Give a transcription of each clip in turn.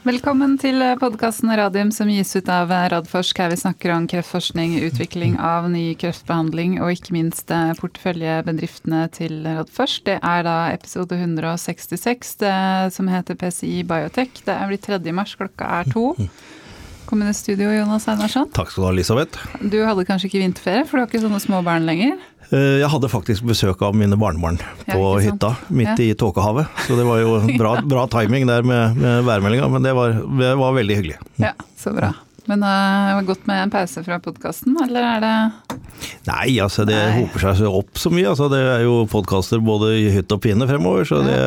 Velkommen til podkasten Radium som gis ut av Radforsk, her vi snakker om kreftforskning, utvikling av ny kreftbehandling og ikke minst eh, porteføljebedriftene til Radforsk. Det er da episode 166 det, som heter PCI Biotech. Det er blitt 3. mars, klokka er to. Kom inn i studio, Jonas Einarsson. Takk skal du ha, Elisabeth. Du hadde kanskje ikke vinterferie, for du har ikke sånne små barn lenger? Eh, jeg hadde faktisk besøk av mine barnebarn på ja, hytta, midt ja. i tåkehavet. Så det var jo bra, bra timing der med, med værmeldinga, men det var, det var, veldig hyggelig. Ja, så bra. Men uh, det var godt med en pause fra podkasten, eller er det Nei, altså det Nei. hoper seg opp så mye. Altså, det er jo podkaster både i hytt og pine fremover, så det,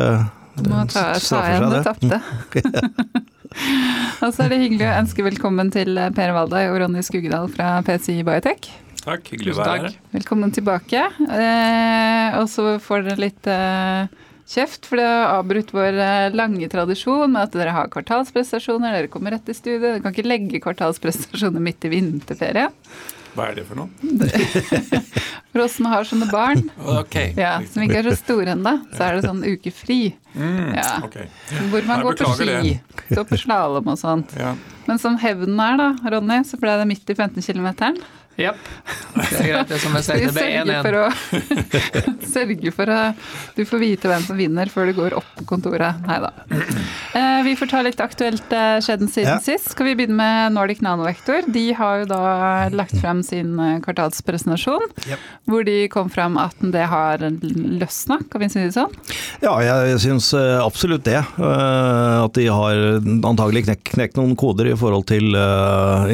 det Må ta, ta igjen det tapte. og så er det hyggelig å ønske velkommen til Per Valdai og Ronny Skugedal fra PCI Biotech. Takk, hyggelig å være her. Velkommen tilbake. Eh, og så får dere litt eh, kjeft, for det har avbrutt vår eh, lange tradisjon med at dere har kvartalsprestasjoner. Dere kommer rett i studio. Dere kan ikke legge kvartalsprestasjoner midt i vinterferien. Hva er det for noe? for oss som har sånne barn, okay. ja, som ikke er så store ennå, så er det sånn ukefri. Mm, ja. okay. Hvor man går på ski, går på slalåm og sånt. Ja. Men som hevnen er, da, Ronny, så ble det midt i 15 km. Jepp. Det er greit, det som jeg sier. Det er 1-1. Sørge for å du får vite hvem som vinner før du går opp på kontoret. Nei da. Eh, vi får ta litt aktuelt eh, skjedd siden ja. sist. Skal vi begynne med Nordic Nanovektor? De har jo da lagt frem sin eh, kvartalspresentasjon, yep. hvor de kom frem at det har løsna, kan vi si det sånn? Ja, jeg syns absolutt det. At de har antagelig knekt noen koder i forhold til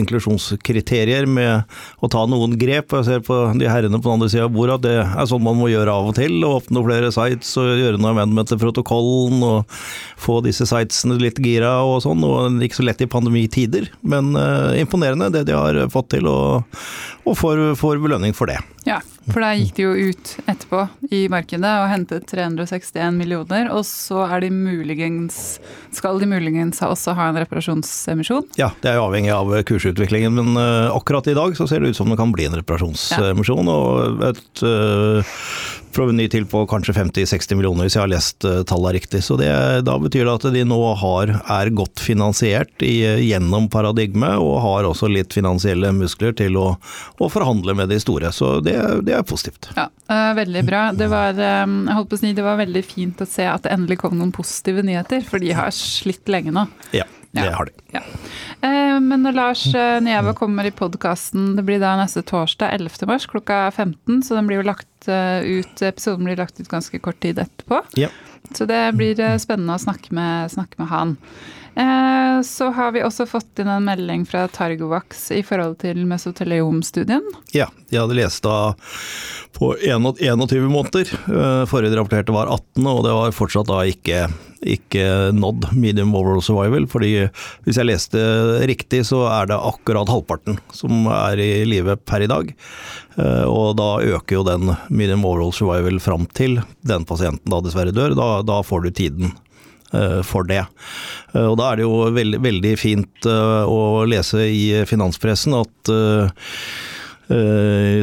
inklusjonskriterier med å ta noen grep. Jeg ser på de herrene på den andre sida av bordet at det er sånn man må gjøre av og til. Å åpne flere sites og gjøre noe amendment til protokollen og få disse sitesene litt gira og sånn. Og ikke så lett i pandemitider, men uh, imponerende det de har fått til, og, og får, får belønning for det. Ja, for da gikk de jo ut etterpå i markedet og hentet 361 millioner, og så er de muligens Skal de muligens også ha en reparasjonsemisjon? Ja, det er jo avhengig av kursutviklingen, men uh, akkurat i dag så ser det ut som det kan bli en reparasjonsemisjon. Ja. Og et uh, proveny til på kanskje 50-60 millioner, hvis jeg har lest tallet tallene riktig. Så det, da betyr det at de nå har, er godt finansiert i, gjennom paradigmet, og har også litt finansielle muskler til å, å forhandle med de store. Så det, det er positivt. Ja, uh, Veldig bra. Det var, um, jeg holdt på å si, det var veldig fint å se at det endelig kom noen positive nyheter, for de har slitt lenge nå. Ja. Det ja. har de. Ja. Eh, men når Lars eh, Nieve kommer i podkasten, det blir da neste torsdag 11. mars klokka 15, så den blir jo lagt eh, ut, episoden blir lagt ut ganske kort tid etterpå. Ja. Så det blir eh, spennende å snakke med, snakke med han. Eh, så har vi også fått inn en melding fra Targovax i forhold til mesoteliomstudien. Ja, de hadde lest da på 21 måneder. Eh, forrige rapporterte var 18, og det var fortsatt da ikke, ikke nådd medium overall survival. fordi hvis jeg leste riktig, så er det akkurat halvparten som er i live per i dag. Eh, og da øker jo den medium overall survival fram til den pasienten da dessverre dør. Da, da får du tiden for det. Eh, og Da er det jo veldig, veldig fint eh, å lese i finanspressen at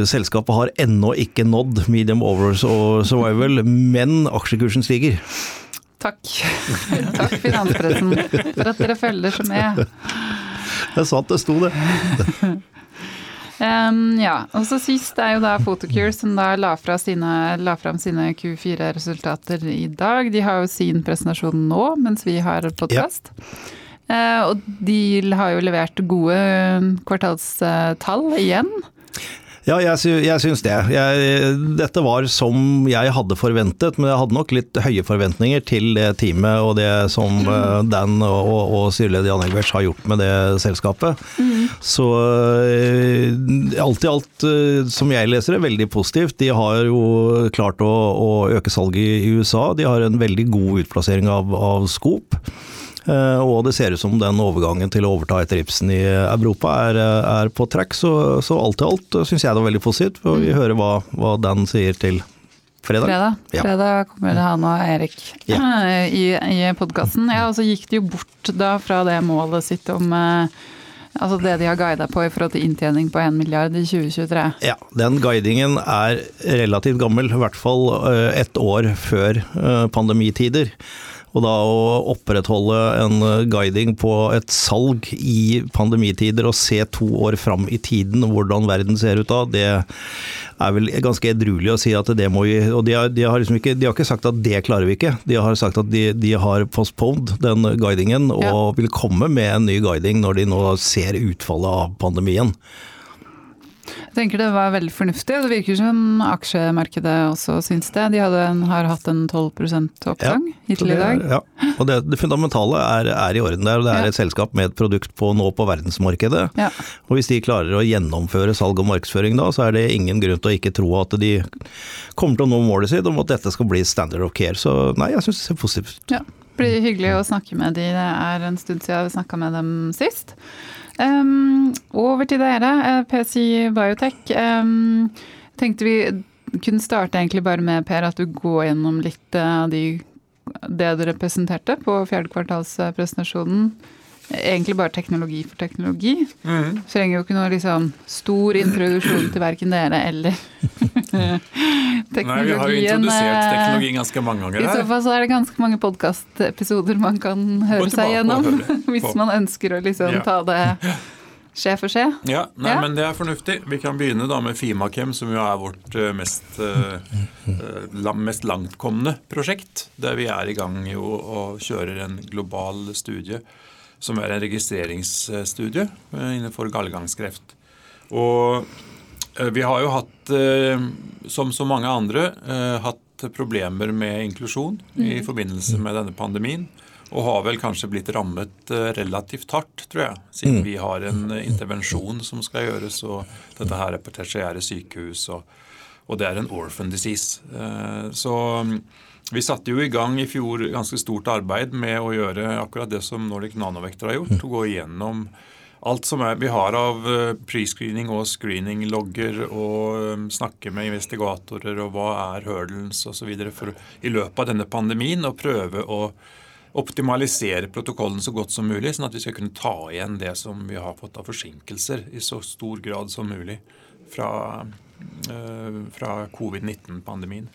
selskapet har ennå ikke nådd medium overs og survival, men aksjekursen stiger. Takk. Takk finanspressen for at dere følger med. Det er sant det sto det. Um, ja, og så Sist er jo da Photocure som da la, fra sine, la fram sine Q4-resultater i dag. De har jo sin presentasjon nå mens vi har podkast. Ja. Uh, og de har jo levert gode kvartalstall igjen. Ja, jeg, sy jeg syns det. Jeg, dette var som jeg hadde forventet, men jeg hadde nok litt høye forventninger til det teamet og det som uh, Dan og, og styreleder Jan Egberts har gjort med det selskapet. Mm. Så uh, alt i alt, uh, som jeg leser det, veldig positivt. De har jo klart å, å øke salget i USA. De har en veldig god utplassering av, av Skop. Eh, og det ser ut som den overgangen til å overta etter Ibsen i Europa er, er på trekk. så, så, alt i alt syns jeg det var veldig positivt. For vi mm. hører hva, hva Dan sier til fredag. Fredag, ja. fredag kommer han og Erik ja. i, i podkasten. Ja, og så gikk de jo bort da fra det målet sitt om eh, Altså det de har guida på i forhold til inntjening på 1 milliard i 2023? Ja, den guidingen er relativt gammel, i hvert fall eh, ett år før pandemitider. Og da å opprettholde en guiding på et salg i pandemitider og se to år fram i tiden hvordan verden ser ut da, det er vel ganske edruelig å si at det må vi Og de har, de har, liksom ikke, de har ikke sagt at det klarer vi ikke. De har sagt at de, de har postponed den guidingen og ja. vil komme med en ny guiding når de nå ser utfallet av pandemien. Tenker det var veldig fornuftig, det virker som aksjemarkedet også syns det. De en, har hatt en 12 oppgang ja, hittil i dag. Ja. Og det, det fundamentale er, er, i orden der. Det er ja. et selskap med et produkt på, nå på verdensmarkedet. Ja. Og hvis de klarer å gjennomføre salg og markedsføring da, så er det ingen grunn til å ikke tro at de kommer til å nå målet sitt om at dette skal bli standard of care. Så nei, jeg syns det ser positivt ut. Ja. Det blir hyggelig å snakke med de. Det er en stund siden vi snakka med dem sist. Um, over til dere, PC PCI Biotech. Um, tenkte vi kunne starte egentlig bare med Per, at du går gjennom litt av de, det dere presenterte på fjerdekvartalspresentasjonen egentlig bare teknologi for teknologi. Mm. Trenger jo ikke noe liksom stor introduksjon til verken dere eller teknologien. Nei, vi har jo introdusert eh, teknologi ganske mange ganger her. I så fall så er det ganske mange podkastepisoder man kan høre seg gjennom. hvis man ønsker å liksom ja. ta det skje for skje. Ja, nei, ja. men det er fornuftig. Vi kan begynne da med Fimakem, som jo er vårt eh, mest, uh, mest langtkomne prosjekt. Der vi er i gang jo og kjører en global studie som er en registreringsstudie eh, innenfor gallegangskreft. Og eh, vi har jo hatt, eh, som så mange andre, hatt problemer med inklusjon i mm. forbindelse med denne pandemien. Og har vel kanskje blitt rammet relativt hardt, tror jeg, siden mm. vi har en intervensjon som skal gjøres, og dette her er på tertiære sykehus, og, og det er en orphan disease. Så vi satte jo i gang i fjor ganske stort arbeid med å gjøre akkurat det som Nordic Nanovektor har gjort. Å gå igjennom alt som er, vi har av eh, prescreening og screening-logger, og eh, snakke med investigatorer og hva er hurdles osv. i løpet av denne pandemien, og prøve å optimalisere protokollen så godt som mulig, sånn at vi skal kunne ta igjen det som vi har fått av forsinkelser i så stor grad som mulig fra, uh, fra covid-19-pandemien.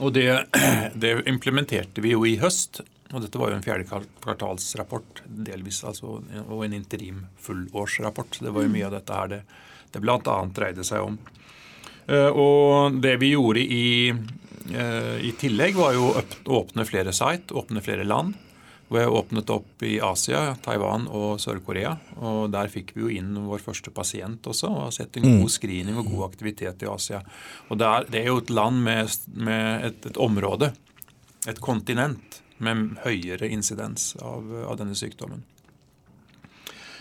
Og det, det, implementerte vi jo i høst. Og dette var jo en fjerde kvartalsrapport, delvis altså, og en interim fullårsrapport. Det var jo mye av dette her det, det bl.a. dreide seg om. Eh, og det vi gjorde i, eh, i tillegg, var jo å åpne flere site, åpne flere land. Hvor jeg åpnet opp i Asia, Taiwan og Sør-Korea. Og der fikk vi jo inn vår første pasient også, og har sett en god mm. screening og god aktivitet i Asia. Og det er, det er jo et land med, med et, et, område, et kontinent, med høyere insidens av, av denne sykdommen.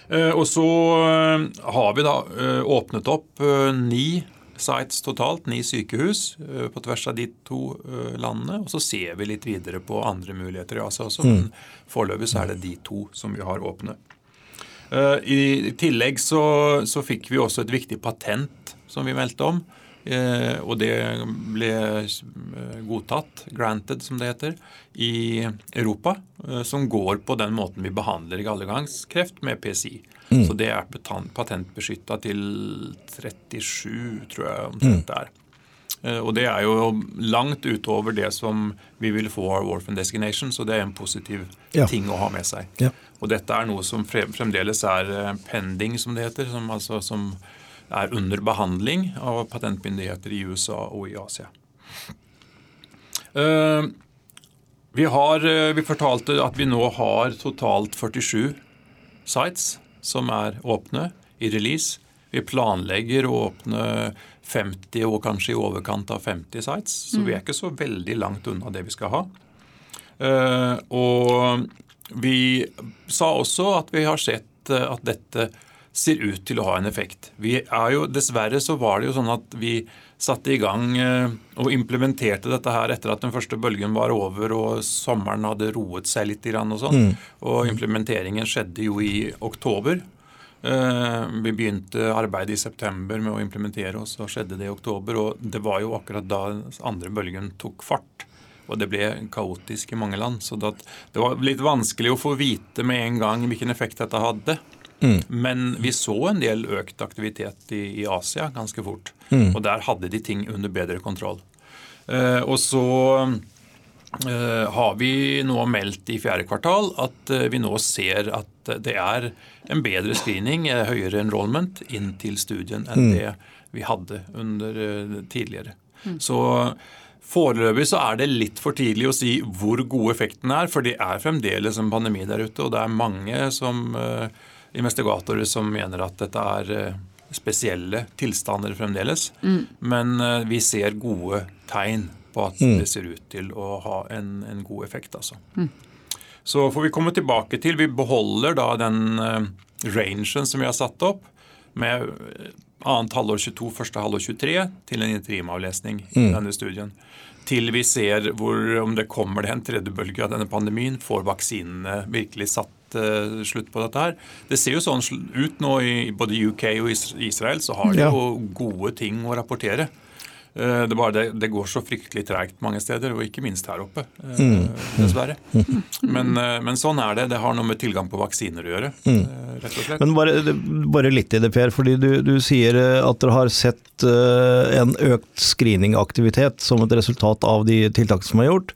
Eh, og så eh, har vi da eh, åpnet opp ni sites totalt, ni sykehus eh, på tvers av de to eh, landene. Og så ser vi litt videre på andre muligheter i Asia også, men mm. foreløpig så er det de to som vi har åpne. Eh, I tillegg så, så fikk vi også et viktig patent som vi meldte om. Og det ble godtatt, granted som det heter, i Europa. Som går på den måten vi behandler gallegangskreft med PCI. Mm. Så det er patentbeskytta til 37, tror jeg omtrent det er. Eh, og det er jo langt utover det som vi vil få av Orphan Designation, så det er en positiv ja. ting å ha med seg. Ja. Og dette er noe som fremdeles er eh, pending, som det heter, som, altså, som er under behandling av patentmyndigheter i USA og i Asia. Uh, vi, har, vi fortalte at vi nå har totalt 47 sites som er åpne i release. Vi planlegger å åpne 50 og kanskje i overkant av 50 sites, så vi er mm. ikke så veldig langt unna det vi skal ha. Uh, og vi sa også at vi har sett eh, at dette ser ut til å ha en effekt. Vi er jo, Dessverre så var det jo sånn at vi satte i gang uh, og implementerte dette her etter at den første bølgen var over og sommeren hadde roet seg litt. Og, sånn. Mm. og implementeringen skjedde jo i oktober. Eh, vi begynte arbeidet i september med å implementere, og så skjedde det i oktober. Og det var jo akkurat da andre bølgen tok fart. Og det ble kaotisk i mange land. Så det var litt vanskelig å få vite med en gang hvilken effekt dette hadde. Mm. Men vi så en del økt aktivitet i, i Asia ganske fort. Mm. Og der hadde de ting under bedre kontroll. Eh, og så eh, har vi nå meldt i fjerde kvartal at eh, vi nå ser at det er en bedre screening, eh, høyere enrollment, inn til studien enn det vi hadde under eh, tidligere. Så Foreløpig så er det litt for tidlig å si hvor god effekten er, for det er fremdeles en pandemi der ute. Og det er mange som, eh, investigatorer som mener at dette er eh, spesielle tilstander fremdeles. Men eh, vi ser gode tegn på at det ser ut til å ha en, en god effekt. altså. Så får vi komme tilbake til Vi beholder da den eh, rangen som vi har satt opp, med eh, annet halvår 22, første halvår 23 til en interimavlesning i denne studien. Til vi ser hvor, om det kommer det en tredje bølge av denne pandemien, får vaksinene virkelig satt eh, slutt på dette her. Det ser jo sånn ut nå i både UK og Israel, så har de jo gode ting å rapportere. Eh, Det, bare det, det går så fryktelig tregt mange steder, og ikke minst her oppe, eh, dessverre. Men, eh, men sånn er det. Det har noe med tilgang på vaksiner å gjøre, eh, rett og slett. Men bare, bare litt i det, Per. fordi Du, du sier at dere har sett en økt screeningaktivitet som et resultat av de tiltakene som er gjort,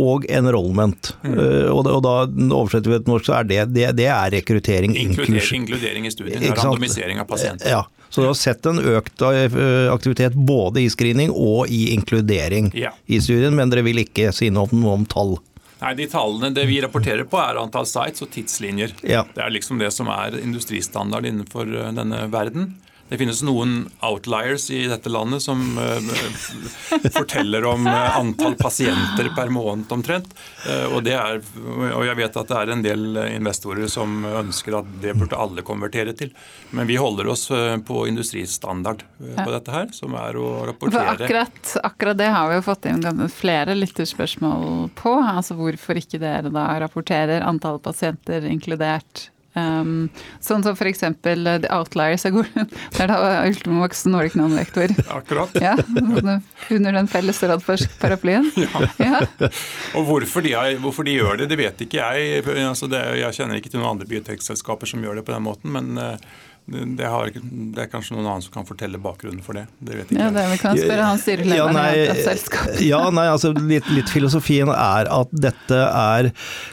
og enrollment. Eh, Og, da- og da oversetter vi til norsk, så er det, det, det er rekruttering, Inkludering, inkludering i studien, randomisering av pasienter. Ja, Så du har sett en økt eh, aktivitet både i screening og i inkludering Ja. i studien, men dere vil ikke si noe om, tall? Nei, De tallene det vi rapporterer på, er antall sites og tidslinjer. Ja. Det er liksom det som er industristandard innenfor eh, denne verden. Det finnes noen outliers i dette landet som eh, forteller om eh, antall pasienter per måned omtrent. Eh, og, det er, og jeg vet at det er en del investorer som ønsker at det burde alle konvertere til. Men vi holder oss på industristandard på dette her, som er å For rapportere akkurat, akkurat det har vi jo fått inn flere lytterspørsmål på. Altså hvorfor ikke dere da rapporterer antall pasienter inkludert. Um, sånn som f.eks. The Outliers er god. Det er da Ultimax Nordic Non-vektor. Akkurat. Ja, under den felles paraplyen. Ja. Og hvorfor de, har, hvorfor de gjør det, det vet ikke jeg. Altså det, jeg kjenner ikke til noen andre biotekselskaper som gjør det på den måten, men eh, det, har, det er kanskje noen annen som kan fortelle bakgrunnen for det. Det vet ikke Ja, det vi kan spørre han styrelederen Ja, i et selskap. Ja, nei, altså litt, litt filosofien er at dette er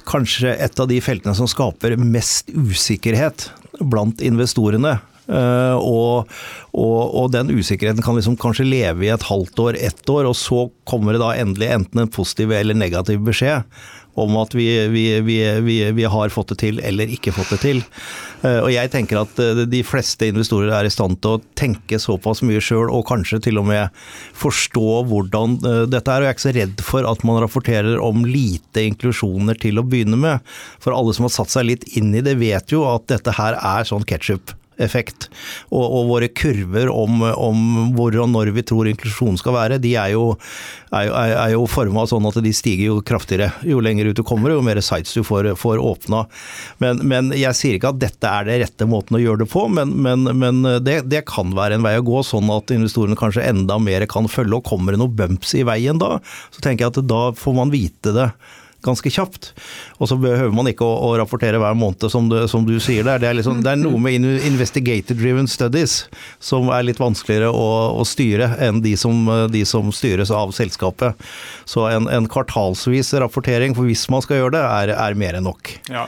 kanskje et av de feltene som skaper mest usikkerhet blant investorene. Uh, og, og, og den usikkerheten kan liksom kanskje leve i et halvt år, ett år, og så kommer det da endelig enten en positiv eller negativ beskjed om at vi, vi, vi, vi, har fått det til eller ikke fått det til. Eh, Og jeg tenker at eh, de fleste investorer er i stand til å tenke såpass mye sjøl, og kanskje til og med forstå hvordan eh, dette er. Og jeg er ikke så redd for at man rapporterer om lite inklusjoner til å begynne med. For alle som har satt seg litt inn i det, vet jo at dette her er sånn ketsjup effekt. Og, og våre kurver om, om hvor og når vi tror inklusjon skal være, de er jo, er, jo- forma sånn at de stiger jo kraftigere. Jo lenger ut du kommer, jo mer sites du får, får åpna. Men, men jeg sier ikke at dette er det rette måten å gjøre det på, men, men, men det, det kan være en vei å gå, sånn at investorene kanskje enda mer kan følge. Og kommer det noen bumps i veien da, så tenker jeg at da får man vite det ganske kjapt. Og så behøver man ikke å, å rapportere hver måned, som du, som du sier der. Det er, liksom, det er noe med investigator-driven studies som er litt vanskeligere å, å styre enn de som, de som styres av selskapet. Så en, en kvartalsvis rapportering, for hvis man skal gjøre det, er, er mer enn nok. Ja.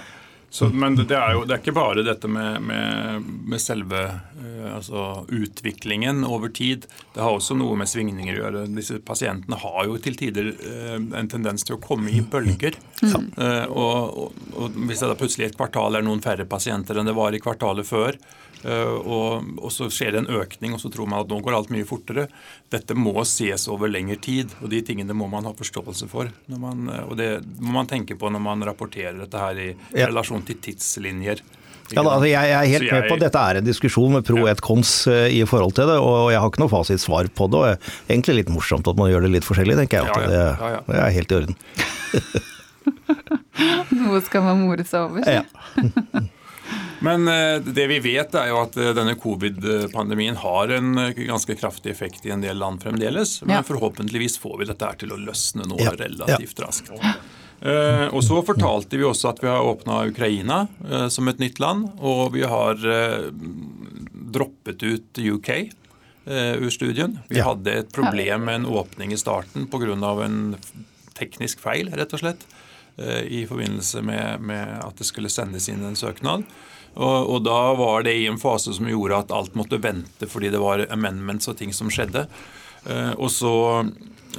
Så, men det er jo det er ikke bare dette med, med, med selve uh, altså utviklingen over tid. Det har også noe med svingninger å gjøre. Disse pasientene har jo til tider uh, en tendens til å komme i bølger. Eh, og, og, og Hvis det da plutselig et kvartal er noen færre pasienter enn det var i kvartalet før, og, og så skjer det en økning, og så tror man at nå går alt mye fortere. Dette må ses over lengre tid, og de tingene må man ha forståelse for. Når man, eh, og det må man tenke på når man rapporterer dette her i Ja. relasjon til tidslinjer. Ja, da, altså jeg, er helt jeg, med på at dette er en diskusjon med pro Ja. et cons eh, i forhold til det, og jeg har ikke noe fasitsvar på det. og det er Egentlig litt morsomt at man gjør det litt forskjellig, tenker jeg. At Ja, ja. Det, det er helt i orden. Noe skal man more seg over. Ja. Men eh, det vi vet er jo at eh, denne covid-pandemien har en eh, ganske kraftig effekt i en del land fremdeles. Men forhåpentligvis får vi dette her til å løsne nå relativt raskt. Uh, og så fortalte vi også at vi har åpna Ukraina uh, som et nytt land. Og vi har uh, droppet ut UK eh, ur studien. Vi Ja. hadde et problem med en åpning i starten pga. en teknisk feil, rett og slett, i forbindelse med, med at det skulle sendes inn en søknad. Og, og, da var det i en fase som gjorde at alt måtte vente fordi det var amendments og ting som skjedde. Uh, og så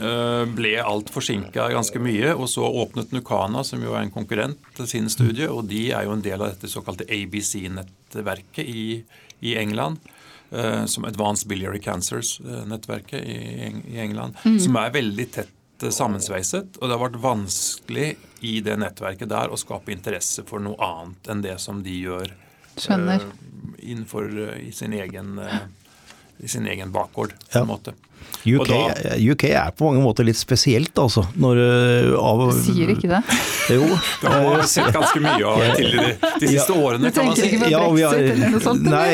eh, ble alt forsinka ganske mye, og så åpnet Nukana, som jo er en konkurrent, til sin studie, og de er jo en del av dette såkalte ABC-nettverket i, i, England. Eh, som Advanced Biliary Cancers-nettverket i, i, England. Mm. Som er veldig tett sammensveiset, og det har vært vanskelig i det nettverket der å skape interesse for noe annet enn det som de gjør Skjønner. innenfor i sin egen, i sin egen bakgård. på en måte. UK, da, UK, er på mange måter litt spesielt, altså. Når, uh, av, du sier ikke det? Jo. Det har sett ganske mye av til de, de siste ja, årene, kan man si. Ikke på ja, har, eller noe sånt? Nei,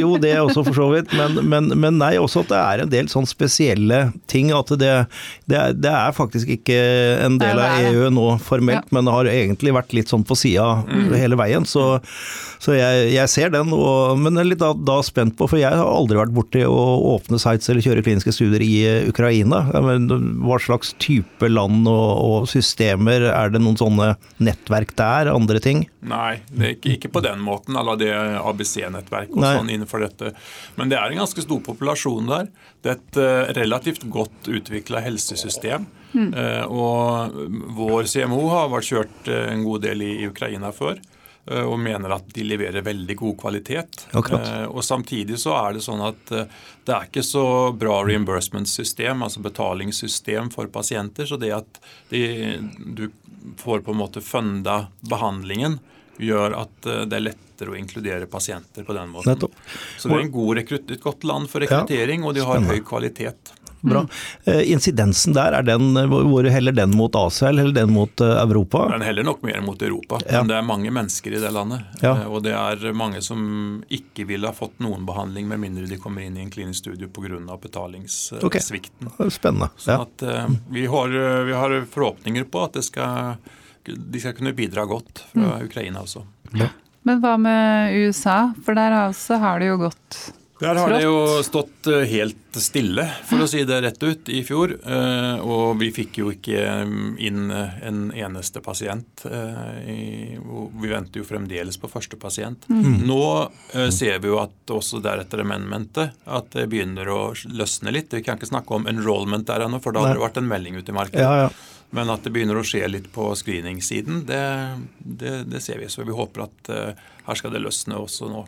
jo det også for så vidt. Men, men, men, nei, også at det er en del sånn spesielle ting. At det, det, er, det er, faktisk ikke en del av EU nå formelt, ja. men det har egentlig vært litt sånn på sida mm. hele veien. Så, så jeg, jeg, ser den, og, men er litt da, da, spent på, for jeg har aldri vært borti å åpne sites eller kjøre kliniske studier i eh, Ukraina. Hva slags type land og, og, systemer? Er det noen sånne nettverk der? Andre ting? Nei, det er ikke, ikke på den måten, Eller det ABC-nettverk og sånn innenfor dette. Men det er en ganske stor populasjon der. Det er et uh, relativt godt utvikla helsesystem. Mm. Uh, og vår CMO har vært kjørt en god del i, i Ukraina før. Eh, og mener at de leverer veldig god kvalitet. Akkurat. Eh, og Samtidig så er det sånn at eh, det er ikke så bra reimbursement-system, altså betalingssystem for pasienter. Så det at de, du får på en måte funda behandlingen, gjør at det er lettere å inkludere pasienter på den måten. Nettopp. Så det er en god et godt land for rekruttering, og de har høy kvalitet. Bra. Mm. Incidensen der, er den, hvor heller den mot Asia eller den mot eh, Europa? Den heller nok mer mot Europa. Ja. Men det er mange mennesker i det landet. Ja. Eh, og det er mange som ikke ville ha fått noen behandling med mindre de kommer inn i en klinisk studie pga. betalingssvikten. Okay. Spennende. Sånn at vi har, vi har, forhåpninger på at skal, de skal kunne bidra godt fra mm. Ukraina også. Ja. Men hva med USA? For der også har det jo gått der har det jo stått eh, helt stille, for å si det rett ut, i fjor. Eh, og vi fikk jo ikke mm, inn eh, en eneste pasient. Vi venter jo fremdeles på første pasient. Mm. Nå ser vi jo at også deretter amendmentet at det begynner å løsne litt. Vi kan ikke snakke om enrollment der ennå, for da hadde det vært en melding ute i markedet. Ja, ja. Men at det begynner å skje litt på screeningssiden, det, det, det, ser vi. Så vi håper at her skal det løsne også nå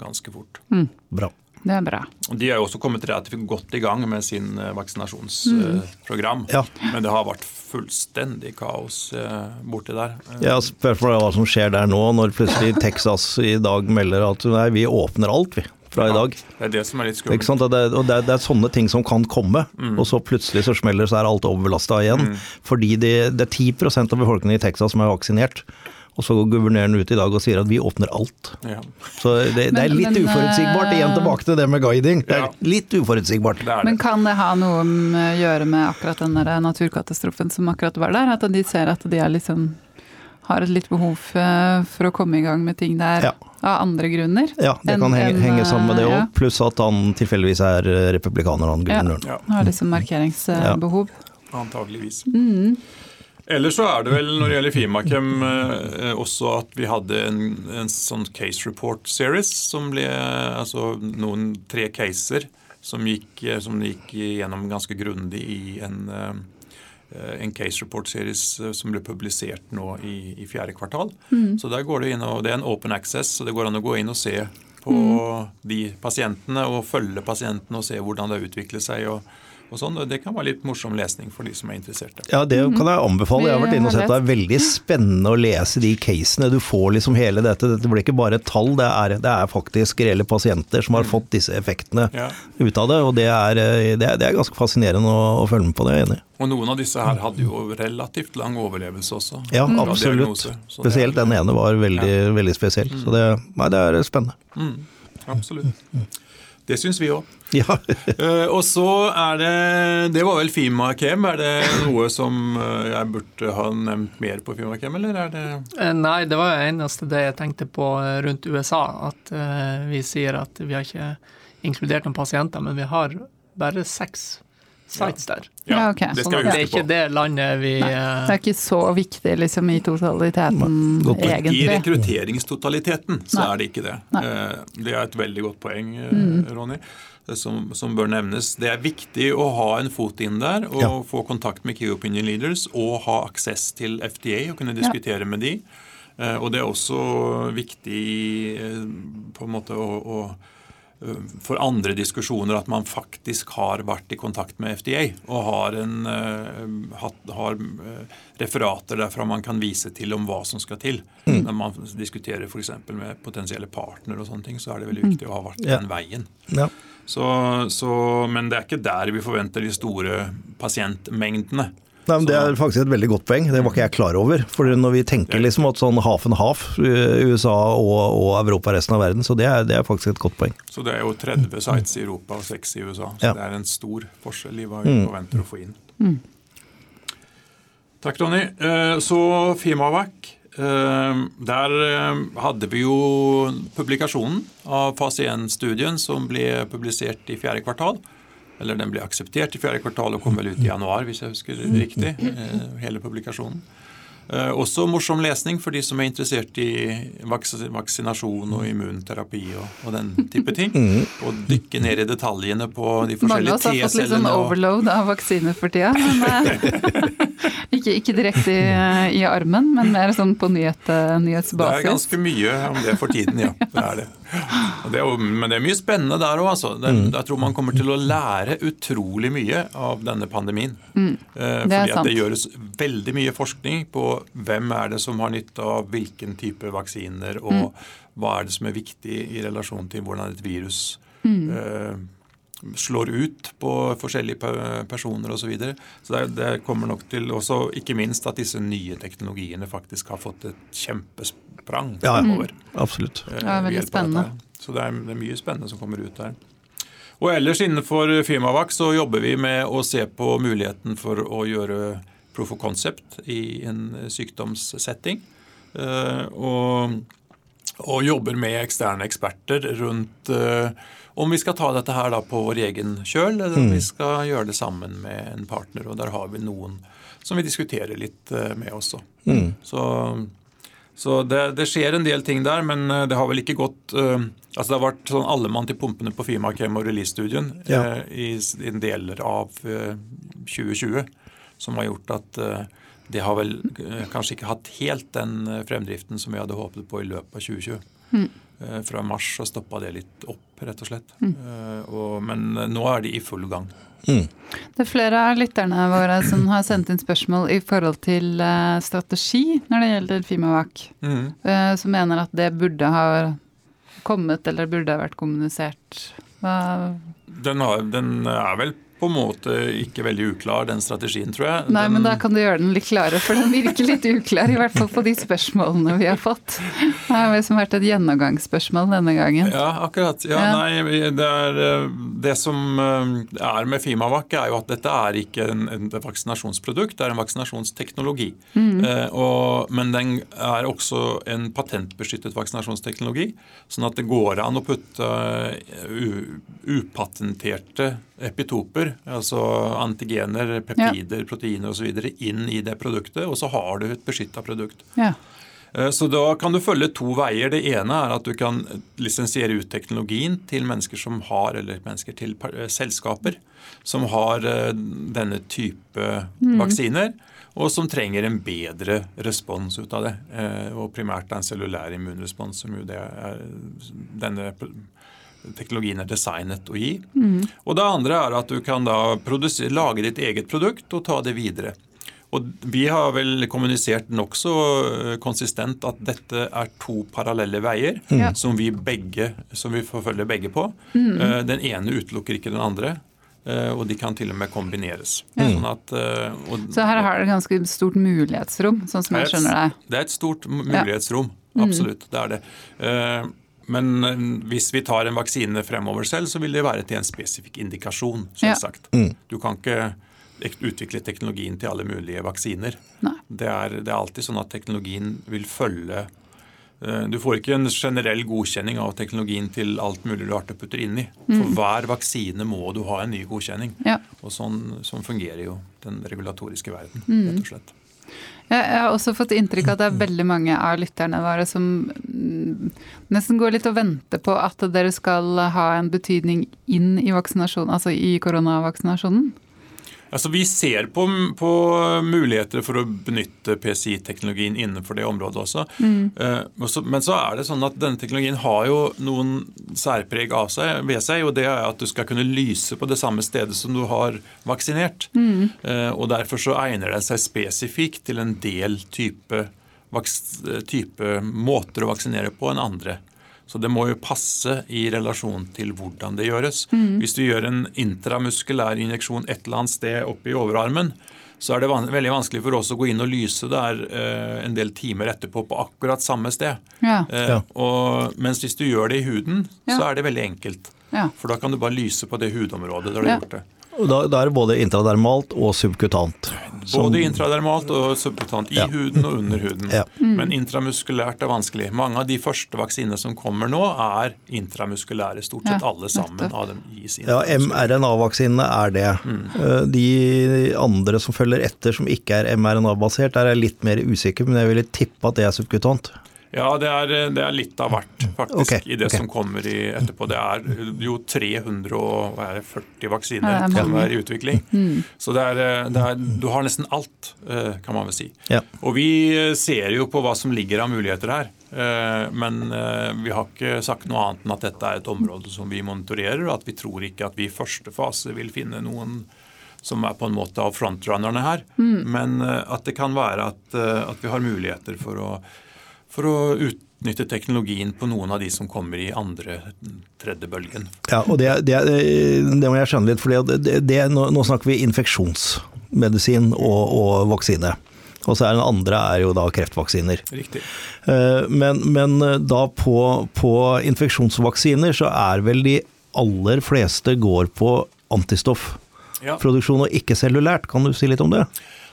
ganske fort. Mm. Bra. Det er bra. De har jo også kommet relativt godt i gang med sin eh, vaksinasjonsprogram. Mm. Ja. Men det har vært fullstendig kaos eh, borti der. Ja, Spørsmålet er hva som skjer der nå, når plutselig Texas i dag melder at nei, vi åpner alt, vi fra i dag. Ja, det er det som er litt skummelt. Det er, og det er, det er, sånne ting som kan komme, mm. og så plutselig så smeller så er alt overbelasta igjen. Mm. Fordi det, det, er 10% av befolkningen i Texas som er vaksinert. Og så går guvernøren ut i dag og sier at vi åpner alt. Ja. Så det, det, er litt men, uforutsigbart. Igjen tilbake til det med guiding. Det er ja. litt uforutsigbart. Det men kan det ha noe å gjøre med akkurat den der naturkatastrofen som akkurat var der? At de ser at de liksom har et litt behov for å komme i gang med ting der ja. av andre grunner? Ja, det kan henge, henge sammen med det òg. Ja. Pluss at han tilfeldigvis er republikaner, han guvernøren. Ja. Har liksom markeringsbehov. Antageligvis. Mm. Ellers så er det vel når det gjelder Fimakem eh, også at vi hadde en, en, sånn case report series som ble altså noen tre caser som gikk, eh, som gikk gjennom ganske grundig i en, eh, en case report series som ble publisert nå i, i fjerde kvartal. Mm. Så der går Det inn og, det er en open access, så det går an å gå inn og se på mm. de pasientene og følge pasientene og se hvordan det har utviklet seg. og og sånn. Det kan være litt morsom lesning for de som er interesserte. Ja, det kan jeg anbefale. Jeg har vært inne og sett det. er veldig spennende å lese de casene. Du får liksom hele dette. Det blir ikke bare tall, det er, det er faktisk reelle pasienter som har mm. fått disse effektene ja. ut av det. Og det er, det er, det er ganske fascinerende å, å, følge med på, det er jeg enig i. Og noen av disse her hadde jo relativt lang overlevelse også. Ja, absolutt. Spesielt den ene var veldig, ja. veldig spesiell. Så det, nei, det er spennende. Mm. Absolutt. Det syns vi òg. Ja. uh, og så er det Det var vel Fimakem. Er det noe som uh, jeg burde ha nevnt mer på Fimakem, eller er det uh, Nei, det var jo eneste det jeg tenkte på rundt USA. At vi sier at vi har ikke inkludert noen pasienter, men vi har bare seks sites der. Ja, okay. det sånn skal Det er ikke på. det landet vi Nei, eh, det er ikke så viktig liksom, i totaliteten, Godt egentlig. I rekrutteringstotaliteten så Nei. er det ikke det. Nei. Eh, Det er et veldig godt poeng, eh, Mm. Ronny, som, som bør nevnes. Det er viktig å ha en fot inn der og Ja. få kontakt med Key Opinion Leaders og ha aksess til FDA og kunne diskutere med de. Eh, Og det er også viktig på en måte å, å for andre diskusjoner at man faktisk har vært i kontakt med FDA og har, en, eh, har eh, referater derfra man kan vise til om hva som skal til. Når man diskuterer f.eks. med potensielle partnere og sånne ting, så er det veldig viktig å ha vært den veien. Ja. Så, så, men det er ikke der vi forventer de store pasientmengdene. Nei, men Det er faktisk et veldig godt poeng. Det var ikke jeg klar over. For når vi tenker liksom at sånn half and half, eh, USA og, og Europa og resten av verden, så det er, det er faktisk et godt poeng. Så det er jo 30 sites i Europa og 6 i USA. Så Ja. det er en stor forskjell i hva vi forventer å få inn. Takk, Ronny. Eh, Så Fimavac. eh, Der hadde vi jo publikasjonen av fase 1-studien som ble publisert i fjerde kvartal. Eller den ble akseptert i fjerde kvartal og kom vel ut i januar, hvis jeg husker riktig. eh, Hele publikasjonen. Eh, også morsom lesning for de som er interessert i vaksinasjon og immunterapi og, og den type ting. Og dykke ned i detaljene på de Mange av forskjellige oss har fått litt sånn overload av vaksiner for tida. Men, eh, ikke, ikke direkte i, i armen, men mer sånn på nyhet, Det er ganske mye om det for tiden, ja. Det er det. Og det er jo, men det er mye spennende der òg, altså. Mm. Jeg tror man kommer til å lære utrolig mye av denne pandemien. Eh, er fordi at det gjøres veldig mye forskning på hvem er det som har nytte av hvilken type vaksiner, og hva er det som er viktig i relasjon til hvordan et virus eh, slår ut på forskjellige personer osv. Så, videre. så det, det kommer nok til også ikke minst at disse nye teknologiene faktisk har fått et kjempesprang Ja, ja. fremover. Absolutt. Det Ja, veldig ved hjelp av spennende. Så det er, det er mye spennende som kommer ut der. Og ellers innenfor Firmavax så jobber vi med å se på muligheten for å gjøre proof of concept i en sykdomssetting. Eh, og, og jobber med eksterne eksperter rundt eh, om vi skal ta dette her da på vår egen kjøl, eller om vi skal gjøre det sammen med en partner. Og der har vi noen som vi diskuterer litt eh, med også. Så, så det, det skjer en del ting der, men eh, det har vel ikke gått uh, Altså Det har vært sånn allemann til pumpene på Fimakem og release-studien Ja. uh, i, i deler av uh, 2020, som har gjort at det har vel kanskje ikke hatt helt den fremdriften som vi hadde håpet på i løpet av 2020. Mm. Fra mars så stoppa det litt opp, rett og slett. Mm. Og, men nå er de i full gang. Det er flere av lytterne våre som har sendt inn spørsmål i forhold til eh, strategi når det gjelder Fimavac. mm. som mener at det burde ha kommet eller burde ha vært kommunisert. Hva, Den, har, den er vel på en måte ikke veldig uklar, den strategien, tror jeg. nei, den, men da kan du gjøre den litt klarere, for den virker litt uklar. I hvert fall på de spørsmålene vi har fått. Det har liksom vært et gjennomgangsspørsmål denne gangen. Ja, akkurat. Ja, Ja. Nei, det, er, eh, det som eh, er med Fimavac, er jo at dette er ikke en, en vaksinasjonsprodukt, det er en vaksinasjonsteknologi. Eh, og, men den er også en patentbeskyttet vaksinasjonsteknologi, sånn at det går an å putte eh, upatenterte epitoper, altså antigener, peptider, proteiner osv. inn i det produktet, og så har du et beskytta produkt. Ja. Eh, Så da kan du følge to veier. Det ene er at du kan lisensiere ut teknologien til mennesker som har, eller mennesker til eh, selskaper som har eh, denne type vaksiner, og som trenger en bedre respons ut av det. Og primært en cellulær immunrespons, som jo det er denne teknologien er designet å gi. Og det andre er at du kan da lage ditt eget produkt og ta det videre. Og vi har vel kommunisert nokså eh, konsistent at dette er to parallelle veier mm. som, vi begge, som vi forfølger begge på. Mm. Den ene utelukker ikke den andre, eh, og de kan til og med kombineres. Sånn at, eh, og, Så her har dere ganske stort mulighetsrom, sånn som jeg skjønner det. det er et stort mu- mulighetsrom. Absolutt. Det er det. Men eh, hvis vi tar en vaksine fremover selv, så vil det være til en spesifikk indikasjon, Ja. sagt. Du kan ikke utvikle teknologien til alle mulige vaksiner. Det er, det er alltid sånn at teknologien vil følge Eh, du får ikke en generell godkjenning av teknologien til alt mulig du putter inn i. For hver vaksine må du ha en ny godkjenning. Ja. Og sånn, sånn fungerer jo den regulatoriske verden, Mm. rett og slett. Jeg har også fått inntrykk av at det er veldig mange av lytterne våre som mm, nesten går litt og venter på at dere skal ha en betydning inn i vaksinasjonen, altså i koronavaksinasjonen. Altså, vi ser på, på muligheter for å benytte PCI-teknologien innenfor det området også. Mm. så- men så er det sånn at denne teknologien har jo noen særpreg av seg, ved seg, og det er at du skal kunne lyse på det samme stedet som du har vaksinert. Eh, og derfor så egner det seg spesifikt til en del type, vaks, type måter å vaksinere på enn andre. Så det må jo passe i relasjon til hvordan det gjøres. Hvis du gjør en intramuskulær injeksjon et eller annet sted oppe i overarmen, så er det van veldig vanskelig for oss å gå inn og lyse der eh, en del timer etterpå på akkurat samme sted. Ja. Eh, og, mens hvis du gjør det i huden, så er det veldig enkelt. Ja. For da kan du bare lyse på det hudområdet der du Ja. har gjort det. Da, da er det både intradermalt og subkutant. Som- Både intradermalt og subkutant i Ja. huden og under huden. Ja. Men intramuskulært er vanskelig. Mange av de første vaksinene som kommer nå, er intramuskulære. Stort sett Ja, alle sammen av dem gis Ja, mRNA-vaksinene er det. Mm. De andre som følger etter som ikke er mRNA-basert, der er jeg litt mer usikker, men jeg ville tippe at det er subkutant. Ja, det er, det er litt av hvert, faktisk, okay, i det okay. som kommer i, etterpå. Det er jo 340 vaksiner Ja, det som er i utvikling. Så det er, det er, du har nesten alt, eh, kan man vel si. Ja. Og vi ser jo på hva som ligger av muligheter her. eh, Men eh, vi har ikke sagt noe annet enn at dette er et område som vi monitorerer, og at vi tror ikke at vi i første fase vil finne noen som er på en måte av frontrunnerne her. Men eh, at det kan være at, eh, at vi har muligheter for å, for å utnytte teknologien på noen av de som kommer i andre, tredje bølgen. Ja, og det, det, det må jeg skjønne litt, for det, det, nå, snakker vi infeksjonsmedisin og, og vaksine. Og så er den andre er jo da kreftvaksiner. Riktig. Eh, Men, men da på, på infeksjonsvaksiner så er vel de aller fleste går på antistoffproduksjon og ikke cellulært. Kan du si litt om det?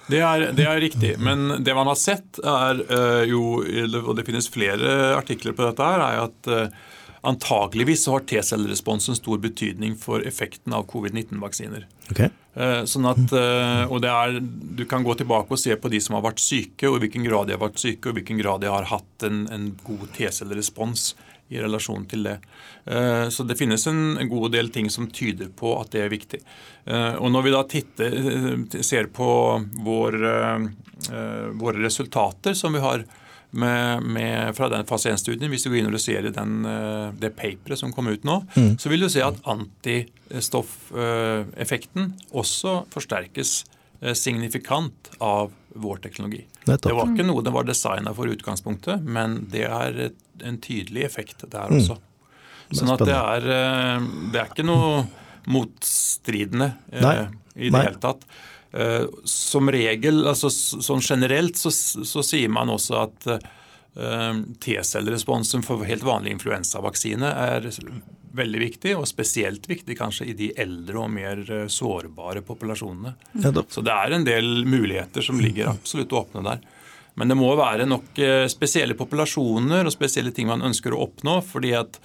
Det er, det er riktig, men det man har sett er eh, jo, og det finnes flere artikler på dette her, er at eh, antageligvis så har T-celleresponsen stor betydning for effekten av covid-19-vaksiner. Ok. Eh, Sånn at, og det er, Du kan gå tilbake og se på de som har vært syke, og i hvilken grad de har vært syke, og i hvilken grad de har hatt en, en god T-cellerespons i relasjon til det. Eh, Så det finnes en god del ting som tyder på at det er viktig. Eh, Og når vi da titter, eh, ser på vår, våre resultater som vi har med, med, fra den fase 1-studien, hvis du går inn og ser i den, det paperet som kom ut nå, så vil du se at antistoffeffekten også forsterkes signifikant av vår teknologi. Nettopp. Det var ikke noe det var designa for utgangspunktet, men det er et, en tydelig effekt der Mm. også. Sånn at det er, eh, det er ikke noe motstridende eh, Nei. i det Nei. hele tatt. Eh, Som regel, altså sånn generelt, så, så sier man også at T-celleresponsen for helt vanlig influensavaksine er veldig viktig, og spesielt viktig kanskje i de eldre og mer eh, sårbare populasjonene. Så det er en del muligheter som ligger absolutt åpne der. Men det må være nok eh, spesielle populasjoner og spesielle ting man ønsker å oppnå. fordi at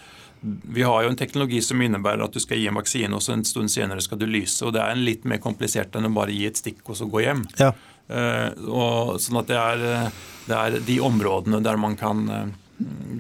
vi har jo en teknologi som innebærer at du skal gi en vaksine, og så en stund senere skal du lyse. og Det er en litt mer komplisert enn å bare gi et stikk og så gå hjem. Ja. Eh, og, sånn at det er, eh, det er de områdene der man kan eh,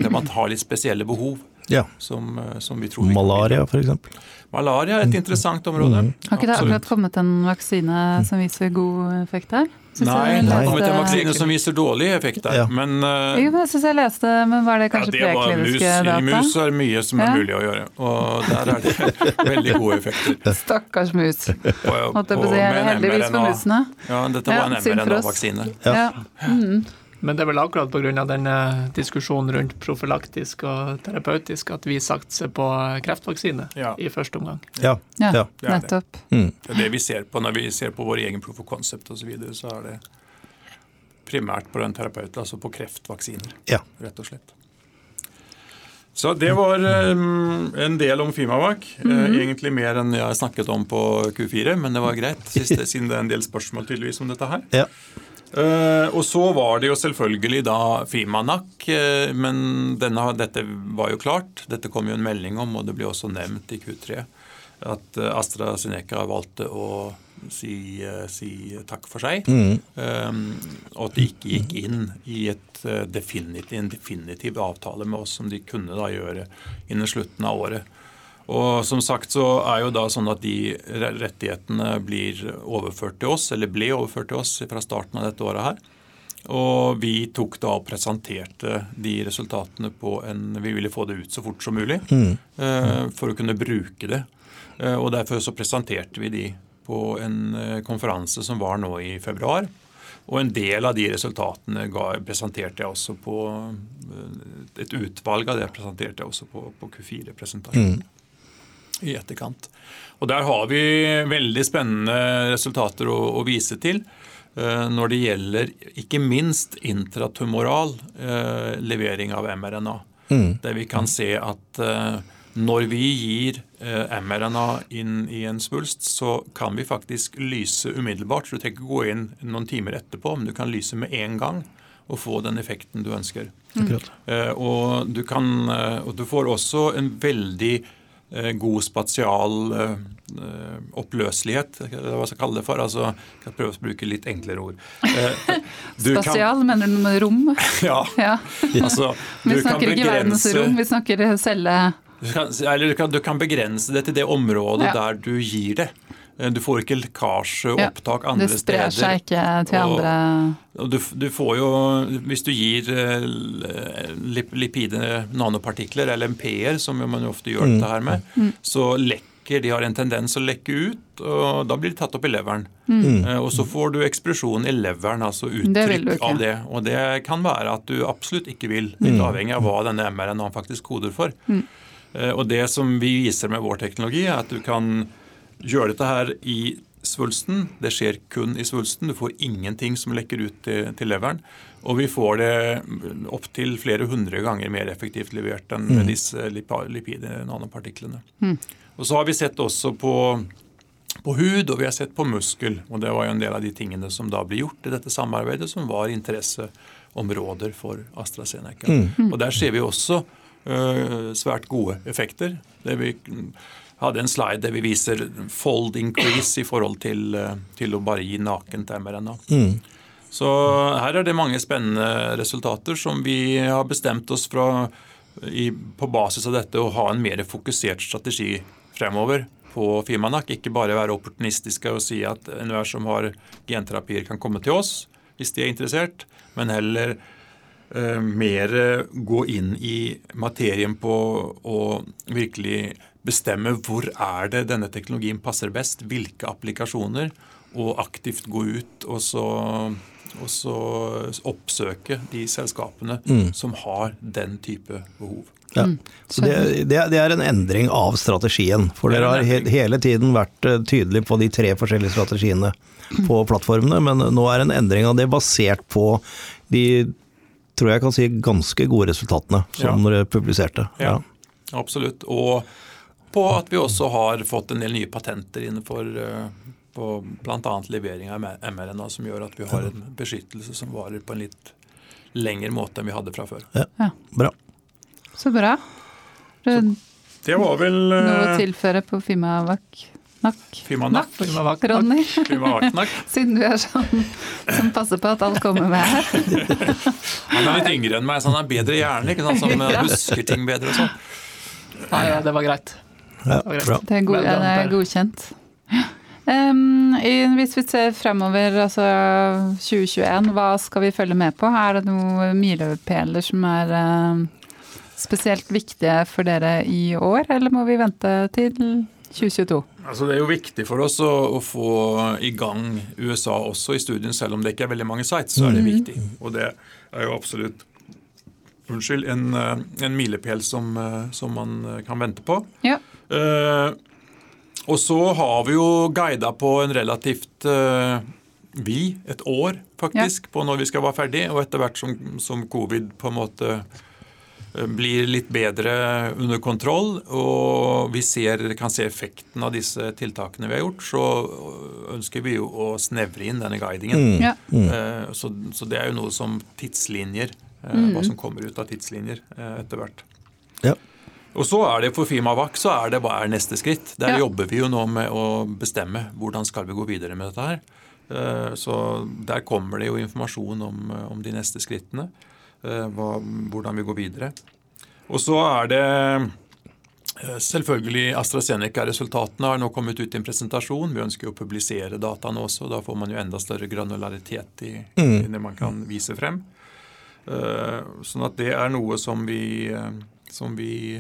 der man har litt spesielle behov, ja. som, som vi tror vi Malaria, f.eks. Malaria er et interessant område. Har ikke det akkurat kommet en vaksine som viser god effekt her? Nei, det kom leste- en vaksine som viser dårlig effekt der. Ja. Men eh, Jo, men jeg syns jeg leste, men var det ja, kanskje det prekliniske data? I mus er det mye som er Ja. mulig å gjøre. Og der er det veldig gode effekter. Stakkars mus. Måtte jeg på å si, heldigvis for musene. Ja, dette var en mRNA-vaksine. Ja. Mm. Men det er vel akkurat pga. den eh, diskusjonen rundt profylaktisk og terapeutisk at vi satser på eh, kreftvaksine Ja. i første omgang. Ja. Ja, ja. det er nettopp. Mm. Det er det vi ser på når vi ser på vår egen proof of concept osv. Så, videre, så er det primært på den terapeuten, altså på kreftvaksiner, ja. rett og slett. Så det var um, en del om Fimavac. Mm -hmm. egentlig mer enn jeg snakket om på Q4, men det var greit, siste, siden det er en del spørsmål tydeligvis om dette her. ja. Eh, og så var det jo selvfølgelig da Fimanak, uh, men denne, dette var jo klart. Dette kom jo en melding om, og det ble også nevnt i Q3, at uh, AstraZeneca valgte å si, si takk for seg. Mm. Um, og at de ikke gikk inn i et definitiv, en definitiv avtale med oss som de kunne da gjøre innen slutten av året. Og som sagt så er jo da sånn at de rettighetene blir overført til oss, eller ble overført til oss fra starten av dette året her. Og vi tok da og presenterte de resultatene på en Vi ville få det ut så fort som mulig mm. uh, for å kunne bruke det. Uh, og derfor så presenterte vi de på en uh, konferanse som var nå i februar. Og en del av de resultatene ga, presenterte jeg også på Et utvalg av det presenterte jeg også på, på Q4-presentasjonen. Mm i etterkant. Og Der har vi veldig spennende resultater å, å vise til uh, når det gjelder ikke minst intratumoral uh, levering av mRNA. Mm. Der vi kan se at uh, når vi gir mRNA inn i en svulst, så kan vi faktisk lyse umiddelbart. Så du trenger ikke gå inn noen timer etterpå, men du kan lyse med en gang og få den effekten du ønsker. Mm. Og, du kan, og, du får også en veldig Eh, god spatial eh, eh, oppløselighet, hva skal jeg kalle det for. altså, Jeg skal prøve å bruke litt enklere ord. spatial, kan, mener du med rom? ja. ja. altså, vi snakker ikke verdensrom, vi snakker celle... Du kan, eller du kan, du kan, begrense det til det området ja. der du gir det. Eh, du får ikke lekkasjeopptak ja, andre steder. Det sprer steder. seg ikke til og, andre og du, du, får jo, Hvis du gir eh, lipide nanopartikler, eller MP-er, som man jo ofte gjør mm. dette her med, mm. så lekker de har en tendens å lekke ut, og da blir de tatt opp i leveren. Mm. Eh, og så får du eksplosjon i leveren, altså uttrykk det av det. Og det kan være at du absolutt ikke vil, litt mm. avhengig av hva denne MRN-en faktisk koder for. Mm. Og det som vi viser med vår teknologi, er at du kan gjøre dette her i svulsten. Det skjer kun i svulsten. Du får ingenting som lekker ut til, til leveren. Og vi får det opptil flere hundre ganger mer effektivt levert enn mm. disse lipid-nanopartiklene. Mm. Og så har vi sett også på, på, hud, og vi har sett på muskel. Og det var jo en del av de tingene som da ble gjort i dette samarbeidet, som var interesseområder for AstraZeneca. Mm. Og der ser vi også uh, svært gode effekter. Det vi hadde en slide der vi viser fold increase i forhold til, eh, til å bare gi nakent mRNA. Mm. Så her er det mange spennende resultater som vi har bestemt oss fra i, på basis av dette å ha en mer fokusert strategi fremover på Fimanak. Ikke bare være opportunistiske og si at enhver som har genterapier, kan komme til oss hvis de er interessert, men heller eh, mer gå inn i materien på å virkelig bestemme hvor er det denne teknologien passer best, hvilke applikasjoner, og aktivt gå ut og så, og så oppsøke de selskapene mm. som har den type behov. Ja. Mm. Så det, det, er en endring av strategien. For dere har he, hele tiden vært tydelig tydelige på de tre forskjellige strategiene på plattformene, men nå er en endring av det basert på de tror jeg kan si ganske gode resultatene som ja. dere publiserte. Ja, ja. absolutt. Og på at vi også har fått en del nye patenter innenfor eh, på bl.a. levering av mRNA, som gjør at vi har en beskyttelse som varer på en litt lengre måte enn vi hadde fra før. Ja, Bra. Så bra. Så det var vel Noe å tilføre på Fimavak? Nakk. Fimanak. Nakk. Ronny. Fimavak. Siden du er sånn som passer på at alt kommer med her. han er litt yngre enn meg, så han er bedre hjernen ikke sant? som husker ting bedre og sånn. Nei, det var greit. Ja. Det er, god, ja, det er godkjent. Um, hvis vi ser fremover, altså 2021, hva skal vi følge med på? Er det noen milepæler som er uh, spesielt viktige for dere i år, eller må vi vente til 2022? Altså det er jo viktig for oss å, å, få i gang USA også i studien, selv om det ikke er veldig mange sites, så er det mm. viktig. Og det er jo absolutt unnskyld, en, eh, en milepæl som, eh, som, man kan vente på. Ja. Uh, og så har vi jo guida på en relativt uh, vi, et år faktisk, ja. på når vi skal være ferdig. Og etter hvert som, som, covid på en måte blir litt bedre under kontroll, og vi ser, kan se effekten av disse tiltakene vi har gjort, så ønsker vi jo å snevre inn denne guidingen. Ja. Eh, Så, så det er jo noe som tidslinjer, Mm. hva som kommer ut av tidslinjer eh, etter hvert. Ja. Og så er det for Fimavac så er det hva er neste skritt. Der Ja. jobber vi jo nå med å bestemme hvordan skal vi gå videre med dette her. Eh, Så der kommer det jo informasjon om, eh, om de neste skrittene. eh, Hva, hvordan vi går videre. Og så er det selvfølgelig AstraZeneca-resultatene har nå kommet ut i en presentasjon. Vi ønsker å publisere dataene også. Da får man jo enda større granularitet i, i det man kan vise frem. Sånn at det er noe som vi, som vi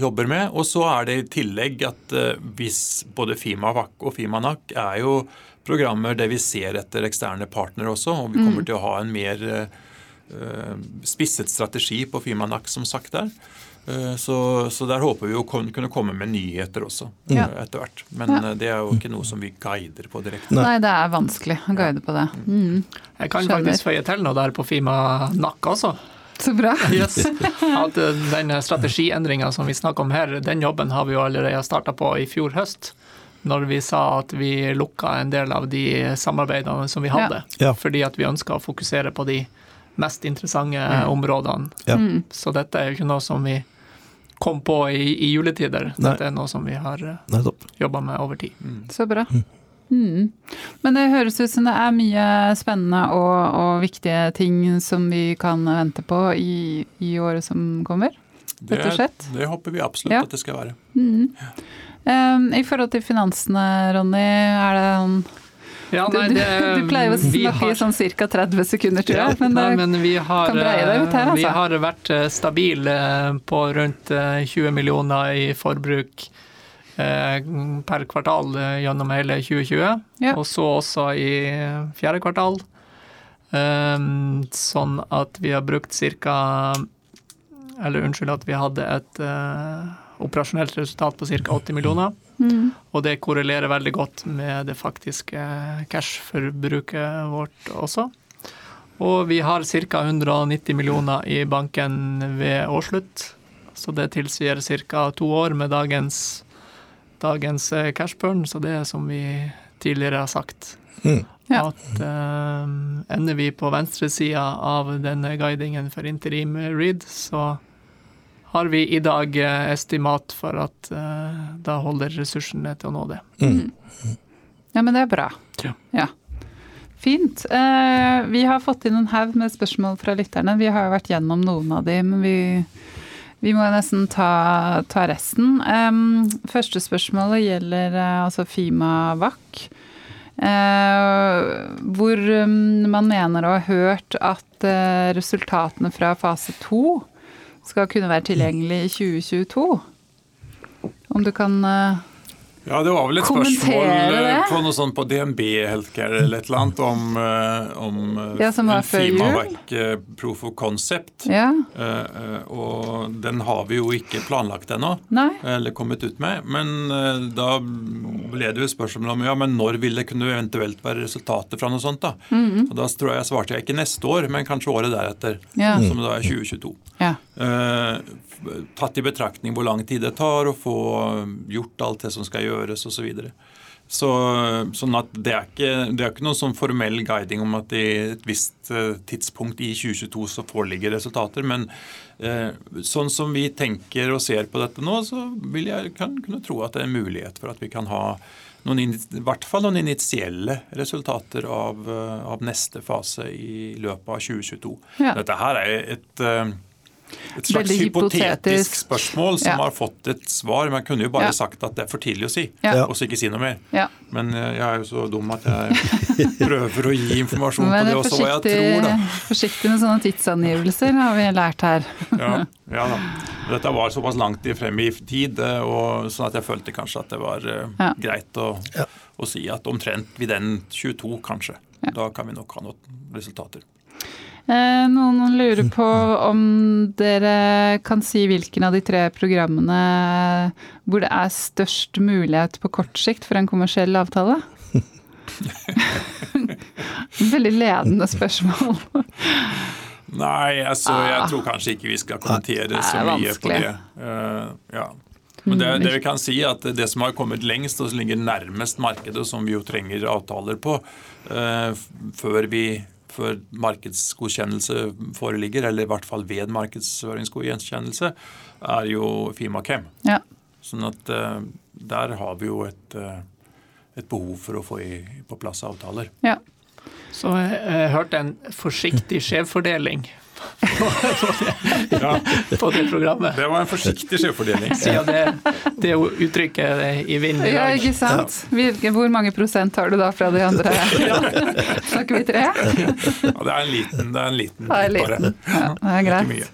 jobber med. Og så er det i tillegg at eh, hvis både FIMAVAK og Fimanak er jo programmer der vi ser etter eksterne partnere også, og vi kommer til å ha en mer eh, eh, spisset strategi på Fimanak, som sagt der. Eh, Så, så der håper vi å kunne komme med nyheter også Ja. eh, etter hvert. Men Ja. eh, det er jo ikke noe som vi guider på direkte. Nei, det er vanskelig å guide på det. Mm. Jeg kan Skjønner. faktisk føye til noe der på Fima Nakk også. Så bra. Yes. At eh, den strategiendringa som vi snakker om her, den jobben har vi jo allerede starta på i fjor høst. Når vi sa at vi lukka en del av de samarbeidene som vi hadde. Ja. Fordi at vi ønska å fokusere på de mest interessante områdene. Ja. Så dette er jo ikke noe som vi kom på i, i juletider. Nei. Dette er noe som vi har Nettopp. jobba med over tid. Så bra. Mm. Men det høres ut som det er mye spennende og, og viktige ting som vi kan vente på i, i året som kommer. Det, Rett og slett. det håper vi absolutt Ja. at det skal være. Mm. Um, I forhold til finansene, Ronny, er det sånn Ja, du, nei, det- du pleier å snakke har- i sånn ca. 30 sekunder, tror jeg. Men, Nei, men vi har, kan breie deg ut her, altså. vi har vært eh, stabile eh, på rundt eh, 20 millioner i forbruk eh, per kvartal eh, gjennom hele 2020. Ja. Og så også i eh, fjerde kvartal. Um, Sånn at vi har brukt ca. Eller unnskyld, at vi hadde et eh, operasjonelt resultat på ca. 80 millioner. Mm. Og det korrelerer veldig godt med det faktiske cash-forbruket vårt også. Og vi har ca. 190 millioner i banken ved årsslutt. Så det tilsier ca. to år med dagens, dagens eh, cash burn. Så det er som vi tidligere har sagt. Mm. Ja. At eh, ender vi på venstresida av denne guidingen for interim read, så har vi i dag eh, estimat for at eh, da holder ressursene til å nå det. Ja, men det er bra. Ja. Fint. Eh, vi har fått inn en haug med spørsmål fra lytterne. Vi har jo vært gjennom noen av de, men vi, vi må nesten ta, ta resten. Um, første spørsmålet gjelder uh, altså Fima VAK. Eh, hvor um, man mener å ha hørt at uh, resultatene fra fase to skal kunne være tilgjengelig i 2022. Om du kan Ja, det var vel et spørsmål eh, på noe sånt på DNB Healthcare eller et eller annet om, eh, om eh, Ja, en eh, proof of concept. Ja? Og den har vi jo ikke planlagt ennå, eller kommet ut med. Men da ble det jo spørsmål om ja, men når vil det kunne eventuelt være resultater fra noe sånt. da? Mhm. Og Da tror jeg svarte jeg ikke neste år, men kanskje året deretter, Ja. som da er 2022. ja. Tatt i betraktning hvor lang tid det tar å få gjort alt det som skal gjøres osv. Så videre. så, sånn at det er, ikke, det er ikke noen sånn formell guiding om at i et visst eh, tidspunkt i 2022 så foreligger resultater. Men eh, sånn som vi tenker og ser på dette nå, så vil jeg kan, kunne tro at det er en mulighet for at vi kan ha noen, i hvert fall noen initielle resultater av, eh, av neste fase i løpet av 2022. Ja. Dette her er et eh, et slags Veldig hypotetisk hypotetisk. spørsmål som Ja. har fått et svar. Man kunne jo bare Ja. sagt at det er for tidlig å si, Ja. og så ikke si noe mer. ja. Men eh, jeg er jo så dum at jeg prøver å gi informasjon på det også, hva jeg tror, da. forsiktig med sånne tidsangivelser, har vi lært her. Ja, ja da. Dette var såpass langt i frem i tid, eh, og sånn at jeg følte kanskje at det var eh, Ja. greit å, Ja. å si at omtrent ved den 22, kanskje. Ja. Da kan vi nok ha noen resultater. Eh, noen lurer på om dere kan si hvilken av de tre programmene hvor det er størst mulighet på kort sikt for en kommersiell avtale? Veldig ledende spørsmål. Nei, altså, jeg Ah. tror kanskje ikke vi skal kommentere er så mye på det. Uh, ja. Men det, det vi kan si er at det som har kommet lengst og som ligger nærmest markedet, som vi jo trenger avtaler på uh, før, vi, før markedsgodkjennelse foreligger, eller i hvert fall ved markedsføringsgodkjennelse, er jo Fimakem. Ja. Sånn at eh, der har vi jo et, eh, et behov for å få i, på plass avtaler. ja. Så jeg, jeg hørte en forsiktig skjevfordeling Ja, på det programmet. det var en forsiktig skjevfordeling. Siden det, det er jo uttrykket i vinden i ja, ikke sant. Hvilke, hvor mange prosent har du da fra de andre? Snakker vi tre? Ja, det er en liten, det er en liten, Det er en bare. liten. Ja, det er Ikke greit.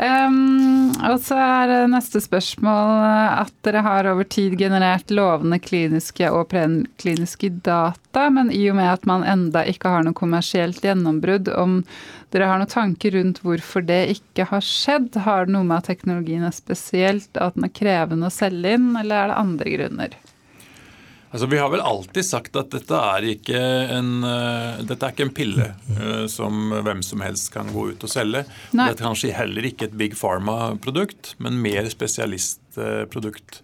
Um, og så er neste spørsmål at dere har over tid generert lovende kliniske og prekliniske data, men i og med at man enda ikke har noe kommersielt gjennombrudd, om dere har noen tanker rundt hvorfor det ikke har skjedd? Har det noe med at teknologien er spesielt, at den er krevende å selge inn, eller er det andre grunner? Altså, vi har vel alltid sagt at dette er ikke en, uh, dette er ikke en pille uh, som hvem som helst kan gå ut og selge. Nei. Dette er kanskje heller ikke et big pharma-produkt, men mer spesialistprodukt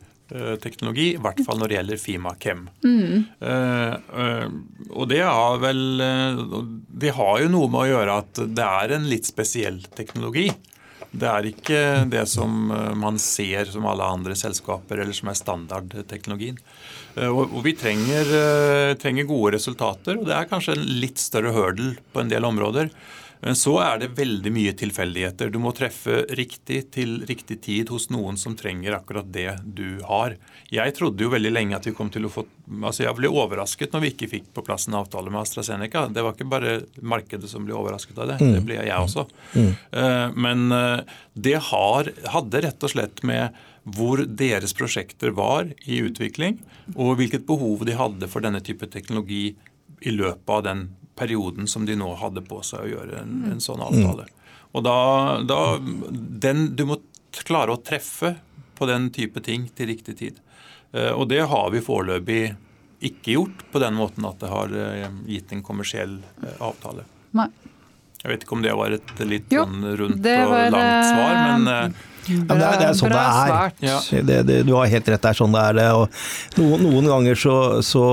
teknologi, I hvert fall når det gjelder Fimakem. Eh, og det har vel Det har jo noe med å gjøre at det er en litt spesiell teknologi. Det er ikke det som eh, man ser som alle andre selskaper, eller som er standardteknologien. Eh, Og, vi trenger, eh, trenger gode resultater, og det er kanskje en litt større hurdle på en del områder. Men så er det veldig mye tilfeldigheter. Du må treffe riktig til riktig tid hos noen som trenger akkurat det du har. Jeg trodde jo veldig lenge at vi kom til å få altså Jeg ble overrasket når vi ikke fikk på plass en avtale med AstraZeneca. Det var ikke bare markedet som ble overrasket av det, det ble jeg også. Mm. Men eh, det har, hadde rett og slett med hvor deres prosjekter var i utvikling, og hvilket behov de hadde for denne type teknologi i løpet av den perioden som de nå hadde på seg å gjøre en, en sånn avtale. Og da, da den, Du må klare å treffe på den type ting til riktig tid. Eh, Og det har vi foreløpig ikke gjort på den måten at det har eh, gitt en kommersiell eh, avtale. Nei. Jeg vet ikke om det var et litt Jo, sånn rundt det og var, langt svar, men Ja, men det, er, det er sånn Bra det er. Ja. Det, det, du har helt rett, det er sånn det er. det. Og noen, noen ganger så, så,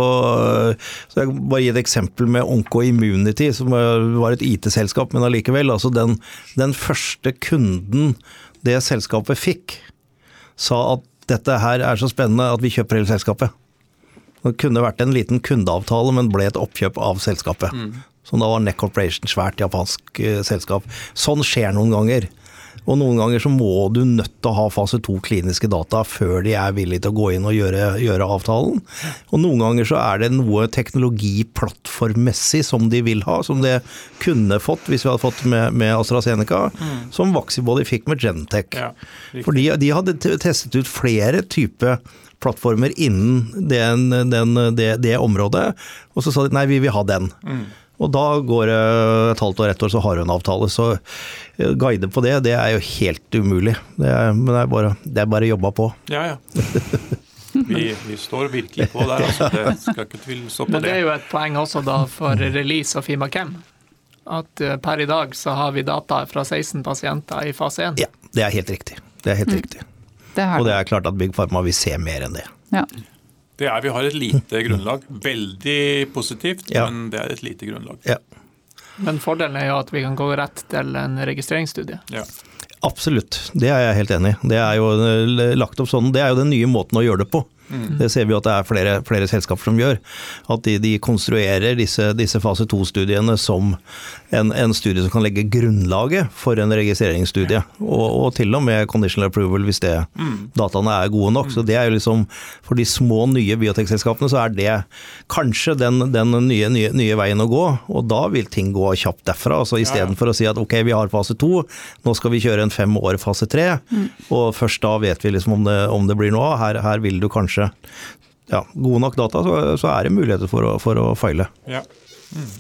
så Jeg bare gi et eksempel med Onko Immunity, som var et IT-selskap, men allikevel. Altså den, den første kunden det selskapet fikk, sa at dette her er så spennende at vi kjøper hele selskapet. Det kunne vært en liten kundeavtale, men ble et oppkjøp av selskapet. Som da var Neck Corporation, svært japansk eh, selskap. Sånn skjer noen ganger. Og noen ganger så må du nødt til å ha fase to kliniske data før de er villige til å gå inn og gjøre, gjøre avtalen. Og noen ganger så er det noe teknologiplattformmessig som de vil ha, som de kunne fått hvis vi hadde fått med, med AstraZeneca, som Vaxibody fikk med Gentech. Ja, riktig. Fordi de hadde testet ut flere typer plattformer innen den, den, det, det området, og så sa de nei, vi vil ha den. Og da går det et halvt år, ett år, så har hun avtale. Så eh, guide på det, det er jo helt umulig. Det er, men det er bare, det er bare jobba på. Ja, ja. Vi, vi står virkelig på der, altså. Det skal ikke tvil på det. Men det er jo et poeng også da for release av Fimakem. At eh, per i dag så har vi data fra 16 pasienter i fase 1. Ja, det er helt riktig. Det er helt riktig. Det Og det er klart at Big Pharma vil se mer enn det. Ja. Det er, Vi har et lite grunnlag. Veldig positivt, Ja. men det er et lite grunnlag. Ja, Men fordelen er jo at vi kan gå rett til en registreringsstudie. Ja. absolutt. Det er jeg helt enig i. Det er jo eh, lagt opp sånn. Det er jo den nye måten å gjøre det på. Det ser vi at det er flere, flere selskaper som gjør. At de, de konstruerer disse, disse fase to-studiene som en, en studie som kan legge grunnlaget for en registreringsstudie. Og, og til og med conditional approval hvis det, dataene er gode nok. Så det er jo liksom For de små, nye biotekselskapene så er det kanskje den, den nye, nye, nye veien å gå. Og da vil ting gå kjapt derfra. Altså Istedenfor å si at ok, vi har fase to, nå skal vi kjøre en fem år fase tre. Og først da vet vi liksom om det, om det blir noe av. Her, her vil du kanskje ja, gode nok data, så, så er det muligheter for å, for å feile. Ja. Mm.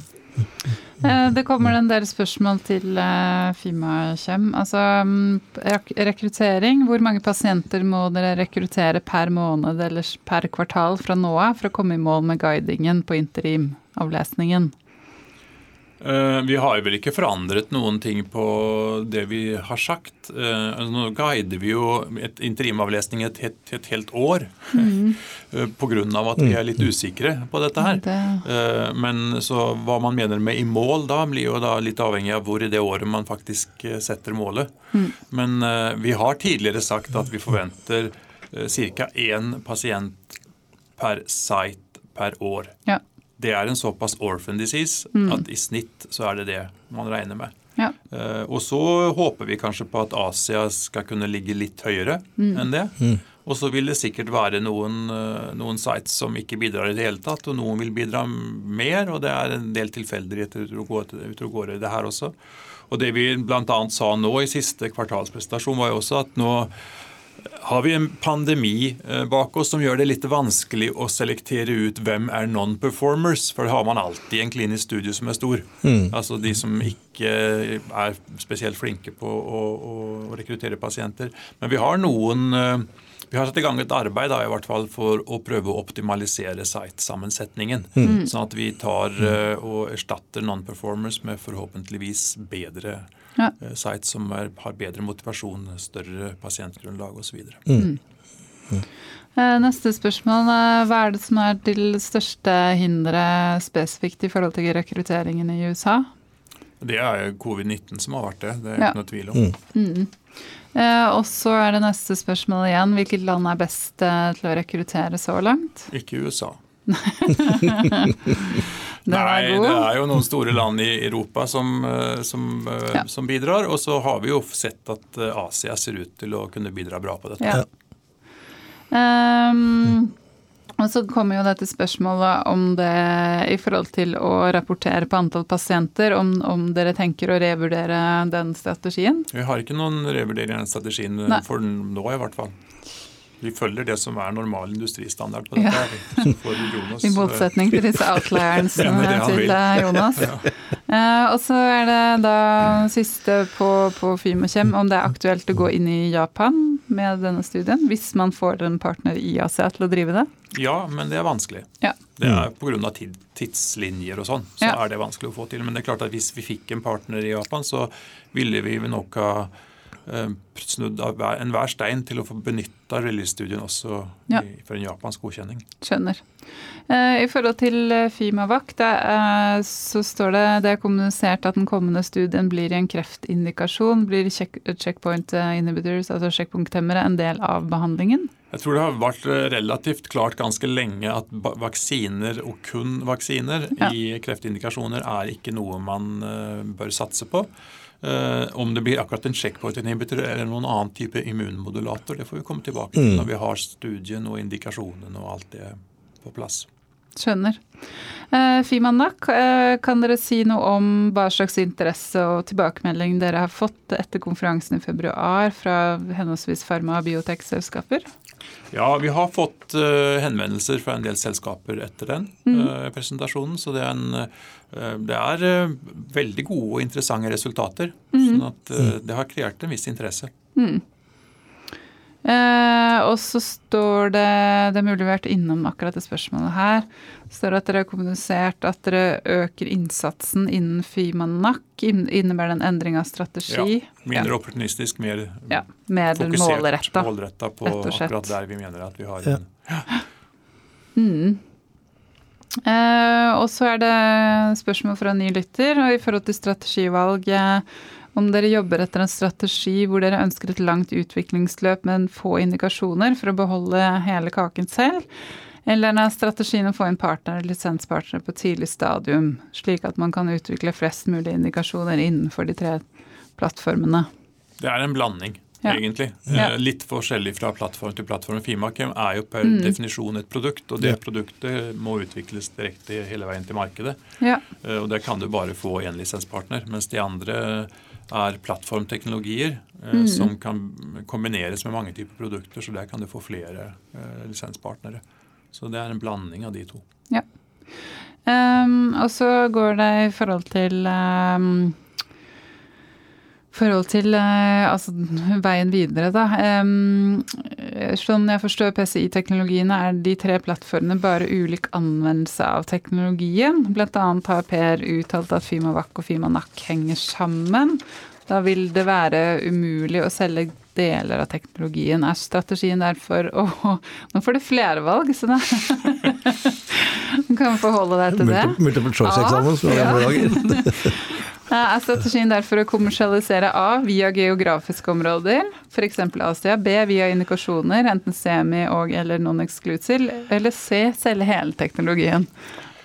Det kommer en del spørsmål til Fima Kjem. Altså mm, rekruttering. Hvor mange pasienter må dere rekruttere per måned eller per kvartal fra nå av for å komme i mål med guidingen på interimavlesningen? Eh, vi har vel ikke forandret noen ting på det vi har sagt. Eh, nå guider vi jo et interimavlesning et, et, et helt år mm. pga. at vi er litt usikre på dette her. Det. Men så hva man mener med i mål da, blir jo da litt avhengig av hvor i det året man faktisk setter målet. Mm. Men vi har tidligere sagt at vi forventer ca. én pasient per site per år. Ja det er en såpass orphan disease mm. at i snitt så er det det man regner med. Ja. Uh, og så håper vi kanskje på at Asia skal kunne ligge litt høyere mm. enn det. Mm. Og så vil det sikkert være noen, uh, noen, sites som ikke bidrar i det hele tatt, og noen vil bidra mer, og det er en del tilfeldigheter ute og går i det her også. Og det vi bl.a. sa nå i siste kvartalspresentasjon, var jo også at nå har vi en pandemi eh, bak oss som gjør det litt vanskelig å selektere ut hvem er non-performers, for det har man alltid i en klinisk studie som er stor. Mm. Altså de som ikke er spesielt flinke på å, å, rekruttere pasienter. Men vi har noen eh, vi har satt i gang et arbeid da, i hvert fall for å prøve å optimalisere site-sammensetningen. Mm. Sånn at vi tar uh, og erstatter non-performers med forhåpentligvis bedre ja. Eh, sites som er, har bedre motivasjon, større pasientgrunnlag osv. Mm. Mm. Eh, neste spørsmål. Hva er det som er til største hinderet spesifikt i forhold til rekrutteringen i USA? Det er covid-19 som har vært det. Det er ja. ikke noe tvil om. Mm. mm. Eh, og så er det neste spørsmål igjen. Hvilket land er best eh, til å rekruttere så langt? Ikke USA. Nei, det er jo noen store land i Europa som, eh, som, eh, ja. som, bidrar. Og så har vi jo sett at eh, Asia ser ut til å kunne bidra bra på dette. Ja. Um, og så kommer jo dette spørsmålet om det i forhold til å rapportere på antall pasienter, om, om dere tenker å revurdere den strategien? Vi har ikke noen revurdering av den strategien Nei. for nå i hvert fall. Vi følger det som er normal industristandard på dette. Ja. Jonas, I motsetning til disse outlierne til eh, Jonas. ja. uh, og så er det da siste på, på Fimokjem, om det er aktuelt å gå inn i Japan med denne studien, hvis man får en partner i Asia til å drive det? Ja, men det er vanskelig. Ja. Det er Pga. tidslinjer og sånn, så ja. er det vanskelig å få til. Men det er klart at hvis vi fikk en partner i Japan, så ville vi nok ha Eh, snudd av enhver stein til å få benytta release-studien også ja. i, for en japansk godkjenning. Skjønner. Eh, I forhold til eh, Fimavac, så står det det er kommunisert at den kommende studien blir i en kreftindikasjon. Blir check, checkpoint inhibitors, altså sjekkpunkthemmere, en del av behandlingen? Jeg tror det har vært relativt klart ganske lenge at vaksiner, og kun vaksiner, ja. i kreftindikasjoner er ikke noe man bør satse på. Uh, om det blir akkurat en checkpoint-inhibitor eller noen annen type immunmodulator, det får vi komme tilbake til mm. når vi har studien og indikasjonen og alt det på plass. Skjønner. Uh, Fimanak, uh, kan dere si noe om hva slags interesse og tilbakemelding dere har fått etter konferansen i februar fra henholdsvis farma- og biotekselskaper? Ja, vi har fått uh, henvendelser fra en del selskaper etter den mm. presentasjonen. Så det er en Eh, det er eh, veldig gode og interessante resultater. Mm. sånn at eh, mm. det har kreert en viss interesse. Mm. Eh, og så står det Det er mulig vi har vært innom akkurat det spørsmålet her. Det står at dere har kommunisert at dere øker innsatsen innen Fimanak. Innebærer det en endring av strategi? Ja. Mindre ja. opportunistisk, mer, ja, mer fokusert målretta på akkurat der vi mener at vi har en ja. Mm. Eh, og så er det spørsmål fra en ny lytter, og i forhold til strategivalg eh, om dere jobber etter en strategi hvor dere ønsker et langt utviklingsløp med få indikasjoner for å beholde hele kaken selv, eller er strategien å få inn partner, eller lisenspartnere på tidlig stadium, slik at man kan utvikle flest mulig indikasjoner innenfor de tre plattformene? Det er en blanding ja. egentlig. Ja. Eh, litt forskjellig fra plattform til plattform. Fimakem er jo per mm. definisjon et produkt, og det ja. produktet må utvikles direkte hele veien til markedet. Eh, og der kan du bare få én lisenspartner, mens de andre er plattformteknologier eh, mm. som kan kombineres med mange typer produkter, så der kan du få flere lisenspartnere. Så det er en blanding av de to. Ja. Um, og så går det i forhold til um forhold til uh, altså, veien videre, da. Um, sånn jeg forstår PCI-teknologiene, er de tre plattformene bare ulik anvendelse av teknologien. Blant annet har Per uttalt at Fimavac og Fimanak henger sammen. Da vil det være umulig å selge deler av teknologien. Er strategien derfor å Nå får du flervalg, så da Du kan forholde deg til det. Multiple choice-eksamen Ja, dager. Er strategien derfor å kommersialisere A via geografiske områder, f.eks. Asia, B via indikasjoner, enten semi- og eller non-exclusive, eller C selge hele teknologien?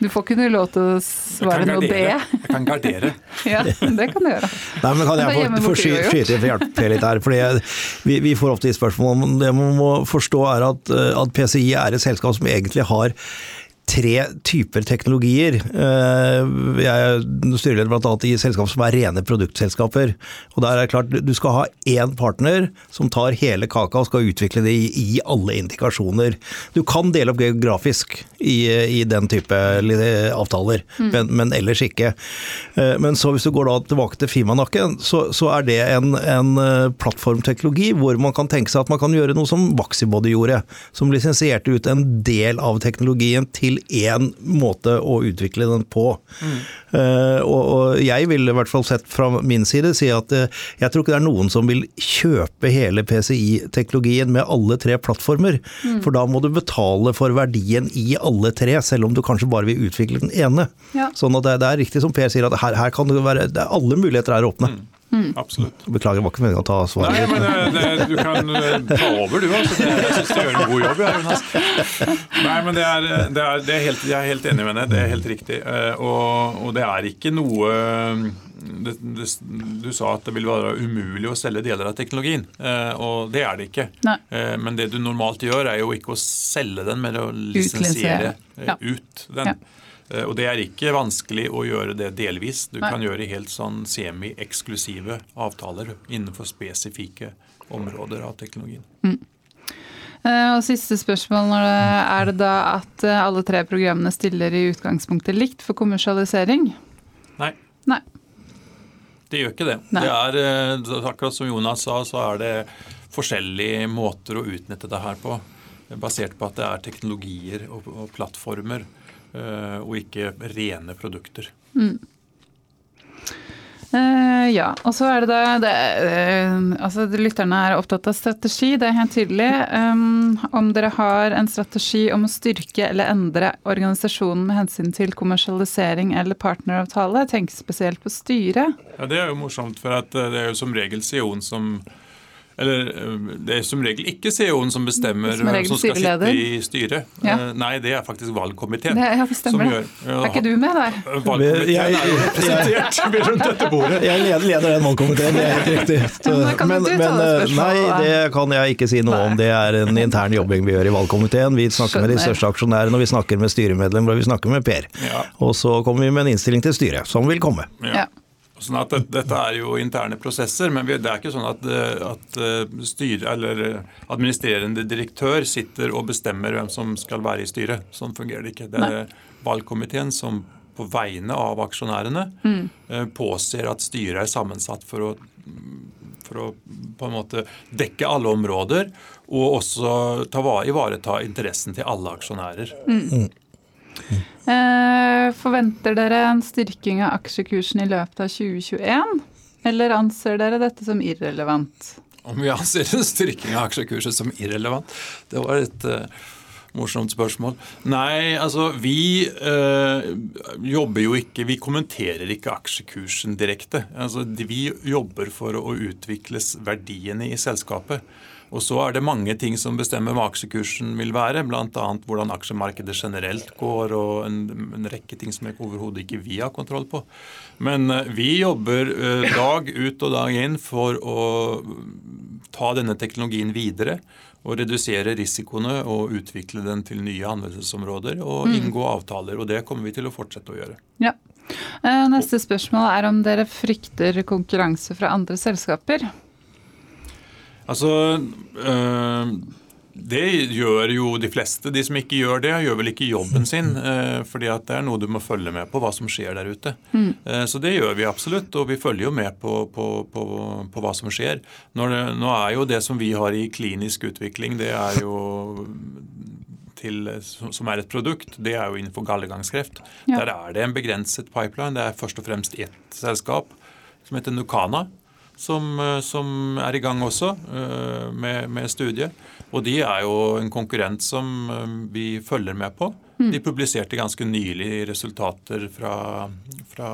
Du får ikke noe lov til å svare noe B. Jeg kan gardere. ja, det kan du gjøre. Nei, men Kan jeg få, få sky- skyte inn for hjelpe litt her? fordi vi, vi får ofte spørsmål om Det man må forstå er at, eh, at PCI er et selskap som egentlig har tre typer teknologier. Eh, Jeg er styreleder bl.a. i selskap som er rene produktselskaper. Og der er det klart, Du skal ha én partner som tar hele kaka og skal utvikle det i, alle indikasjoner. Du kan dele opp geografisk i, i den type avtaler, men, men, ellers ikke. Eh, Men så hvis du går da tilbake til Fimanakken, så, så er det en, en eh, plattformteknologi hvor man kan tenke seg at man kan gjøre noe som Vaxibody gjorde. Som lisensierte ut en del av teknologien til én måte å utvikle den på. Eh, og, og jeg vil i hvert fall sett fra min side si at uh, jeg tror ikke det er noen som vil kjøpe hele PCI-teknologien med alle tre plattformer. For da må du betale for verdien i alle tre, selv om du kanskje bare vil utvikle den ene. Ja. Sånn at det, det er riktig som Per sier, at her, her kan det være det er Alle muligheter er åpne. Absolutt. Beklager, var ikke meningen å ta Nei, men det, det, du kan eh, ta over, du. Altså. Det, jeg syns du gjør en god jobb. Jeg, Jonas. Nei, men det er, det er, det er helt, Jeg er helt enig med deg. Det er helt riktig. Eh, Og, og det er ikke noe det, det, Du sa at det vil være umulig å selge deler av teknologien, eh, og det er det ikke. Nei. Eh, Men det du normalt gjør, er jo ikke å selge den, men å lisensiere eh, Ja. ut den. Ja. Eh, Og det er ikke vanskelig å gjøre det delvis. Du Nei. kan gjøre helt sånn semi-eksklusive avtaler innenfor spesifikke områder av teknologien. Mm. Og siste spørsmål er det da at eh, alle tre programmene stiller i utgangspunktet likt for kommersialisering? Nei, Nei. det gjør ikke det. Nei. det er, eh, akkurat som Jonas sa, så er det forskjellige måter å utnytte det her på. Basert på at det er teknologier og, og plattformer, eh, og ikke rene produkter. Eh, ja, og så er det da det, eh, altså Lytterne er opptatt av strategi, det er helt tydelig. Um, om dere har en strategi om å styrke eller endre organisasjonen med hensyn til kommersialisering eller partneravtale, tenk spesielt på styret. Ja, Det er jo morsomt, for at eh, det er jo som regel CEO-en som eller eh, det er som regel ikke CEO-en som bestemmer Som hvem regel som skal sitte i styret. Ja. Eh, Nei, det er faktisk valgkomiteen. Det, ja, det som gjør. Ja, Er ikke du med der? Valgkomiteen Jeg- er jo representert rundt dette bordet. Jeg leder, leder den valgkomiteen, det er helt riktig. Men kan men, du ta men, det eh, nei, det kan jeg ikke si noe om. Det er en intern jobbing vi gjør i valgkomiteen. Vi snakker med de største aksjonærene, og vi snakker med styremedlemmer, og vi snakker med Per. Ja. Og så kommer vi med en innstilling til styret, som vil komme. Ja. Sånn at det, Dette er jo interne prosesser, men vi, det er ikke sånn at, eh, at eh, styre, eller eh, administrerende direktør sitter og bestemmer hvem som skal være i styret. Sånn fungerer det ikke. Det er valgkomiteen som på vegne av aksjonærene mm. påser at styret er sammensatt for å, for å på en måte dekke alle områder, og også ta, ivareta interessen til alle aksjonærer. Eh, forventer dere en styrking av aksjekursen i løpet av 2021? Eller anser dere dette som irrelevant? Om vi anser en styrking av aksjekurset som irrelevant? Det var et eh, morsomt spørsmål. Nei, altså vi eh, jobber jo ikke Vi kommenterer ikke aksjekursen direkte. Altså, vi jobber for å utvikle verdiene i selskapet. Og så er det mange ting som bestemmer hva aksjekursen vil være, bl.a. hvordan aksjemarkedet generelt går, og en, en rekke ting som overhodet ikke vi har kontroll på. Men eh, vi jobber eh, dag ut og dag inn for å ta denne teknologien videre og redusere risikoene og utvikle den til nye anvendelsesområder og inngå avtaler. Og det kommer vi til å fortsette å gjøre. Ja. Eh, neste spørsmål er om dere frykter konkurranse fra andre selskaper? Altså øh, Det gjør jo de fleste. De som ikke gjør det, gjør vel ikke jobben sin. Eh, fordi at det er noe du må følge med på, hva som skjer der ute. Mm. Eh, så det gjør vi absolutt, og vi følger jo med på, på, på, på hva som skjer. Det, nå er jo det som vi har i klinisk utvikling, det er jo til, som er et produkt, det er jo innenfor gallegangskreft. Ja. Der er det en begrenset pipeline. Det er først og fremst ett selskap som heter Nukana som, eh, som, er i gang også uh, med, med studiet. Og de er jo en konkurrent som uh, vi følger med på. Mm. De publiserte ganske nylig resultater fra, fra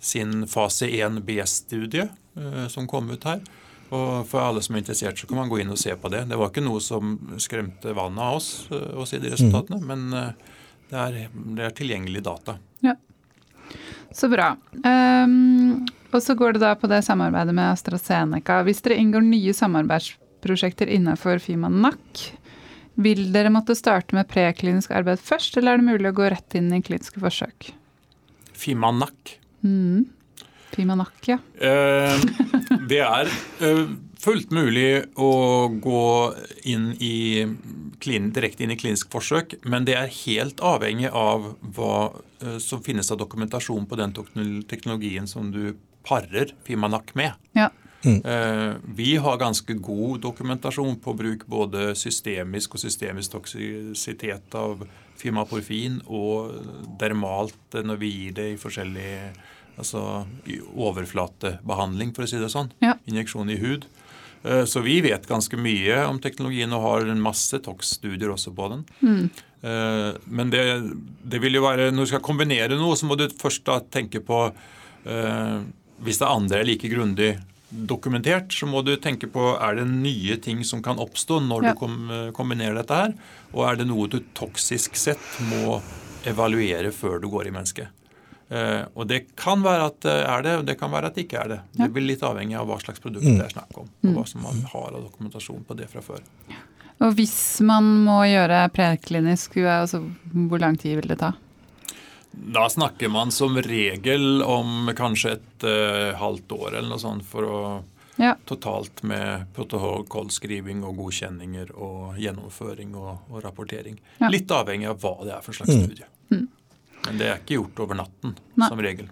sin fase 1B-studie uh, som kom ut her. Og For alle som er interessert, så kan man gå inn og se på det. Det var ikke noe som skremte vannet av oss å se de resultatene, mm. men det er, det er tilgjengelig data. Ja. Så bra. Um, og så går det da på det samarbeidet med AstraZeneca. Hvis dere inngår nye samarbeidsprosjekter innenfor Fimanak, vil dere måtte starte med preklinisk arbeid først, eller er det mulig å gå rett inn i kliniske forsøk? Fimanak. Mm. Fimanak, ja. Eh, det er eh, fullt mulig å gå inn i klin, direkte inn i klinisk forsøk, men det er helt avhengig av hva eh, som finnes av dokumentasjon på den teknologien som du parer Fimanak med. Ja. Mm. Eh, vi har ganske god dokumentasjon på bruk både systemisk og systemisk toksisitet av fimaporfin og dermalt når vi gir det i forskjellig altså overflatebehandling, for å si det sånn. Ja. Injeksjon i hud. Eh, så vi vet ganske mye om teknologien og har en masse TOX-studier også på den. Mm. Eh, men det, det, vil jo være, når du skal kombinere noe, så må du først da tenke på hvis det andre er like grundig dokumentert, så må du tenke på er det nye ting som kan oppstå når ja. du kom, kombinerer dette her, og er det noe du toksisk sett må evaluere før du går i mennesket. Uh, og Det kan være at det er det, og det kan være at det ikke er det. Det blir litt avhengig av hva slags produkt det er snakk om, og hva som man har av dokumentasjon på det fra før. Og Hvis man må gjøre preklinisk, altså, hvor lang tid vil det ta? Da snakker man som regel om kanskje et uh, halvt år eller noe sånt for å ja. Totalt med protokollskriving og godkjenninger og gjennomføring og, og rapportering. Ja. Litt avhengig av hva det er for slags mm. studie. Mm. Men det er ikke gjort over natten, Nei. som regel.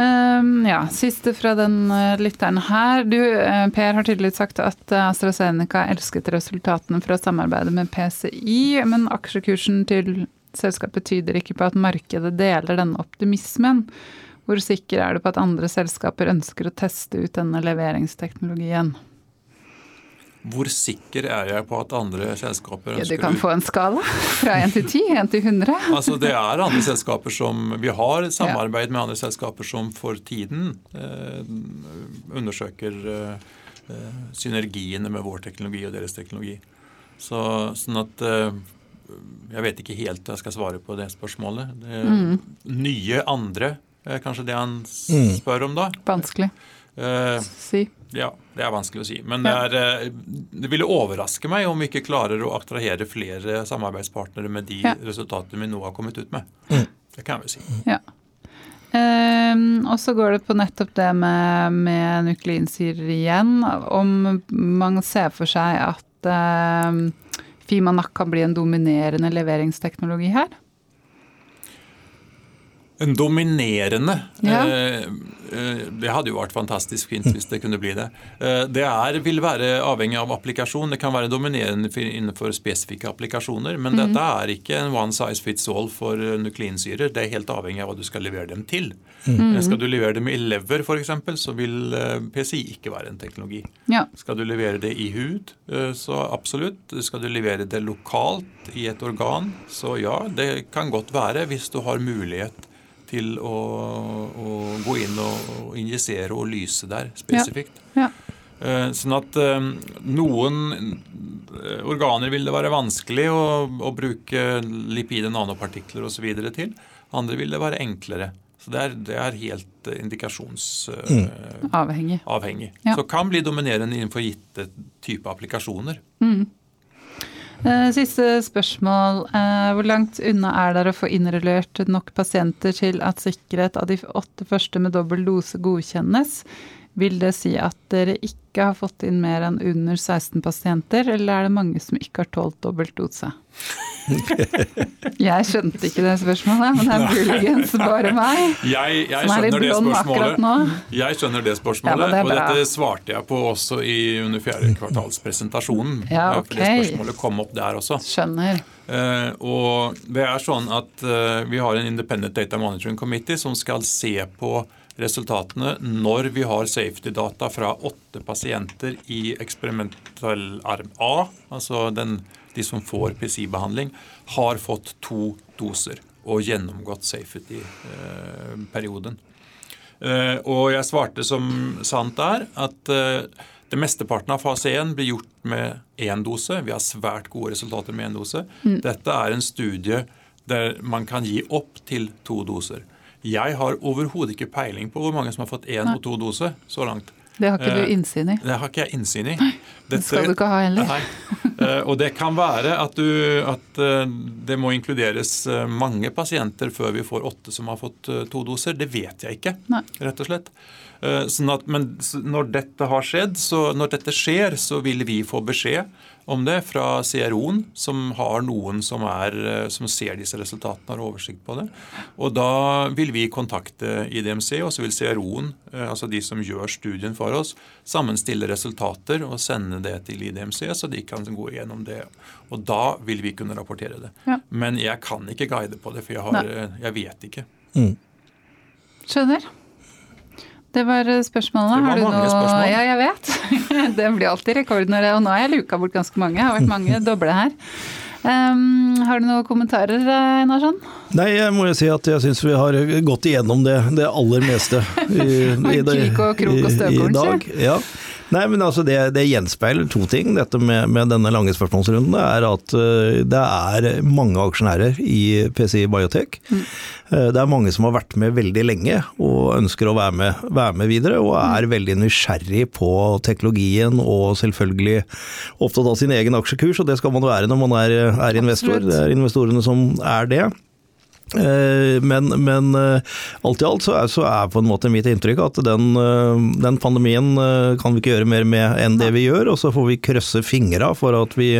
Um, ja, Siste fra den uh, lytteren her. Du, uh, Per har tydelig sagt at AstraZeneca elsket resultatene fra samarbeidet med PCI, men aksjekursen til selskapet tyder ikke på at markedet deler denne optimismen. Hvor sikker er du på at andre selskaper ønsker å teste ut denne leveringsteknologien? Hvor sikker er jeg på at andre selskaper ønsker ja, Du kan få en skala fra 1 til 10, 1 til 100. Altså Det er andre selskaper som Vi har samarbeid med andre selskaper som for tiden eh, undersøker eh, eh synergiene med vår teknologi og deres teknologi. Så, sånn at eh, jeg vet ikke helt hva jeg skal svare på det spørsmålet. Det mm. Nye andre er kanskje det han mm. spør om, da. Vanskelig uh, si. Ja, det er vanskelig å si. Men det, er, eh, det, ville overraske meg om vi ikke klarer å attrahere flere samarbeidspartnere med de ja. resultatene vi nå har kommet ut med. Mm. Det kan vi si. Ja. Um, og så går det på nettopp det med, med nukleinsyrer igjen. Om man ser for seg at um, Fimanak kan bli en dominerende leveringsteknologi her? En dominerende ja. Eh, Det hadde jo vært fantastisk fint hvis det kunne bli det. Eh, det er, vil være avhengig av applikasjon. Det kan være dominerende innenfor spesifikke applikasjoner. Men mm. dette er ikke en one size fits all for nukleinsyrer. Det er helt avhengig av hva du skal levere dem til. Mm. Skal du levere dem i lever f.eks., så vil PCI ikke være en teknologi. Ja. Skal du levere det i hud, så absolutt. Skal du levere det lokalt i et organ, så ja, det kan godt være hvis du har mulighet til å, å gå inn og, og, injisere og lyse der spesifikt. Ja. Ja. Eh, sånn at eh, noen eh, organer vil det være vanskelig å, å bruke lipide nanopartikler osv. til. Andre vil det være enklere. Så det er, det er helt indikasjonsavhengig. Mm. Avhengig. Ja. Så kan bli dominerende innenfor gitte type applikasjoner. Mm. Eh, siste spørsmål. Eh, hvor langt unna er dere å få innrullert nok pasienter til at sikkerhet av de åtte første med dobbel dose godkjennes? Vil det si at dere ikke har fått inn mer enn under 16 pasienter, eller er det mange som ikke har tålt dobbelt dose? Jeg skjønte ikke det spørsmålet, men det er muligens bare meg. Jeg, jeg Som er litt blond akkurat nå. Jeg skjønner det spørsmålet, ja, det og dette svarte jeg på også i under fjerde kvartalspresentasjonen. Ja, For det spørsmålet kom opp der også. Skjønner. Uh, og det er sånn at uh, vi har en Independent Data Monitoring Committee som skal se på resultatene når vi har safety-data fra åtte pasienter i eksperimentell arm A, altså den, de som får PC-behandling, har fått to doser og gjennomgått safety-perioden. Eh, og jeg svarte som sant er, at eh, det mesteparten av fase 1 blir gjort med én dose. Vi har svært gode resultater med én dose. Dette er en studie der man kan gi opp til to doser. Jeg har overhodet ikke peiling på hvor mange som har fått én og to doser så langt. Det har ikke Eh, du innsyn i. Det har ikke jeg innsyn i. Det skal du ikke ha heller. Nei. Eh, Og det kan være at, du, at eh, det må inkluderes eh, mange pasienter før vi får åtte som har fått eh, to doser. Det vet jeg ikke, Nei. rett og slett. Eh, Sånn at, men når dette har skjedd, så når dette skjer, så vil vi få beskjed om det fra CRO-en, som har noen som, er, eh, som ser disse resultatene og har oversikt på det. Og da vil vi kontakte IDMC, og så vil CRO-en, eh, altså de som gjør studien for oss, sammenstille resultater og sende det til IDMC, så de kan gå igjennom det. Og da vil vi kunne rapportere det. Ja. Men jeg kan ikke guide på det, for jeg, har, eh, jeg vet ikke. Skjønner. Det var eh, spørsmålene. Det var har du noe spørsmål. Ja, jeg vet. det blir alltid rekord når det Og nå har jeg luka bort ganske mange. Det har vært mange doble her. Um, har du noen kommentarer, eh, Einarsson? Nei, jeg må jo si at jeg syns vi har gått igjennom det, det aller meste i, i, i- i dag. Ja. Nei, men altså det, det gjenspeiler to ting, dette med, med denne lange spørsmålsrunden. Er at eh, det er mange aksjonærer i PCI Biotech. Mm. Eh, Det er mange som har vært med veldig lenge og ønsker å være med, være med videre, og er veldig nysgjerrig på teknologien og selvfølgelig opptatt av sin egen aksjekurs, og det skal man være når man er, er investor. Det er investorene som er det. Eh, Men, men eh, alt i alt så er, så er på en måte mitt inntrykk at den, eh, den pandemien kan vi ikke gjøre mer med enn det vi gjør, og så får vi krøsse fingra for at vi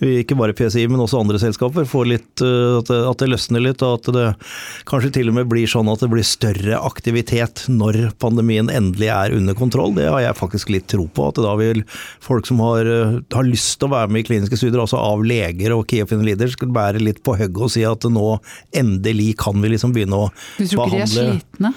ikke bare PCI, men også andre selskaper får litt eh, at det, at det løsner litt, og at det kanskje til og med blir sånn at det blir større aktivitet når pandemien endelig er under kontroll. Det har jeg faktisk litt tro på. At da vil folk som har, eh, har lyst til å være med i kliniske studier, altså av leger og key opinion leaders, være litt på hugget og si at nå endelig kan vi liksom begynne å behandle Du tror ikke de er slitne?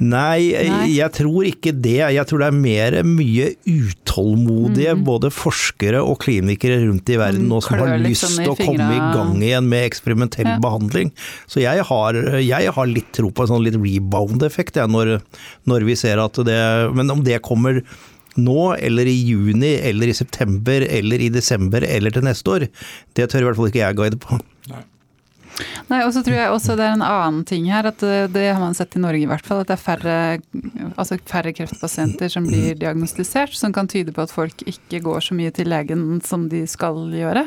Nei, Nei. jeg tror ikke det. Jeg tror det er mer mye utålmodige Mhm. både forskere og klinikere rundt i verden nå som har litt lyst sånn til å komme i gang igjen med eksperimentell Ja. behandling. Så jeg har, jeg har litt tro på en sånn litt rebound-effekt jeg, når, når vi ser at det Men om det kommer nå, eller i juni, eller i september, eller i desember, eller til neste år, det tør i hvert fall ikke jeg guide på. Nei. Nei, og så tror jeg også det er en annen ting her, at det, det har man sett i Norge i hvert fall, at det er færre, altså færre kreftpasienter som blir diagnostisert, som kan tyde på at folk ikke går så mye til legen som de skal gjøre.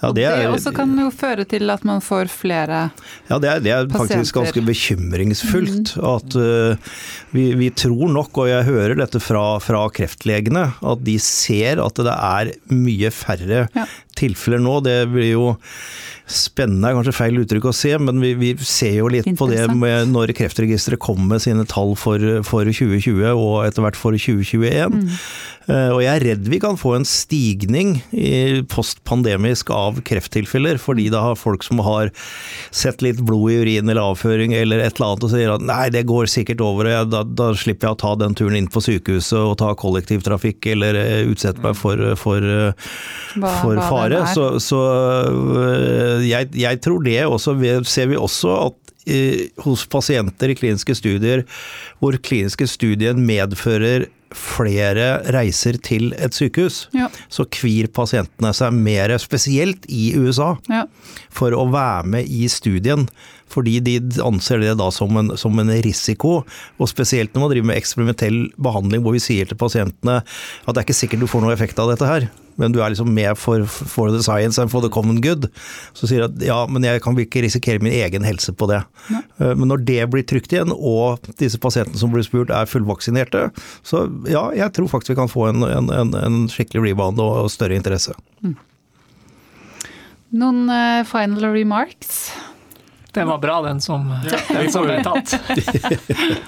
Ja, og det det, er- også kan jo føre til at man får flere pasienter. Ja, det er, det er faktisk ganske bekymringsfullt. At uh, vi, vi tror nok, og jeg hører dette fra, fra kreftlegene, at de ser at det er mye færre Ja. tilfeller nå. Det blir jo Spennende er kanskje feil uttrykk å se, men vi, vi ser jo litt på det med når Kreftregisteret kommer med sine tall for, for 2020 og etter hvert for 2021. Mm. Uh, Og jeg er redd vi kan få en stigning i postpandemisk av krefttilfeller, fordi da har folk som har sett litt blod i urin eller avføring eller et eller annet og sier at nei, det går sikkert over, og da, da slipper jeg å ta den turen inn på sykehuset og ta kollektivtrafikk eller eh, utsette meg for, for, for, for hva fare. Så, så jeg, jeg tror det også, ser vi også at eh, hos pasienter i kliniske studier, hvor kliniske studien medfører flere reiser til et sykehus, Ja. så kvir pasientene seg mer, spesielt i USA, Ja. for å være med i studien. Fordi de anser det da som en, som en risiko. Og spesielt når man driver med eksperimentell behandling hvor vi sier til pasientene at det er ikke sikkert du får noe effekt av dette her men du er liksom med for, for, the science and for the common good. Så sier at ja, men jeg kan ikke risikere min egen helse på det. Ne. Eh, men når det blir trygt igjen, og disse pasientene som blir spurt er fullvaksinerte, så ja, jeg tror faktisk vi kan få en, en, en, en skikkelig rebound og, større interesse. Mm. Noen uh, final remarks? Den var bra, den som, ja, den som ble tatt.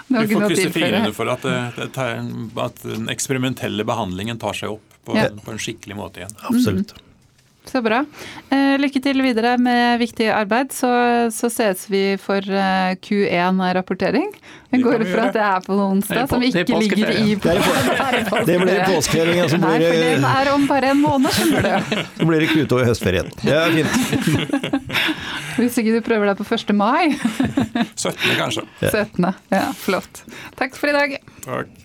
Vi får krysse fingrene for at, at, den eksperimentelle behandlingen tar seg opp på, ja. på en skikkelig måte igjen. Absolutt. Mm. Så bra. Eh, lykke til videre med viktig arbeid. Så, så ses vi for eh, Q1-rapportering. Det går ut fra at det er på onsdag, som ikke ligger i Det, det blir påskeferien. Nei, for den er om bare en måned, skjønner du. Så blir det Q2 i høstferien. Det er fint. Hvis ikke du prøver deg på 1. mai. 17. kanskje. 17. Ja, flott. Takk for i dag. Takk.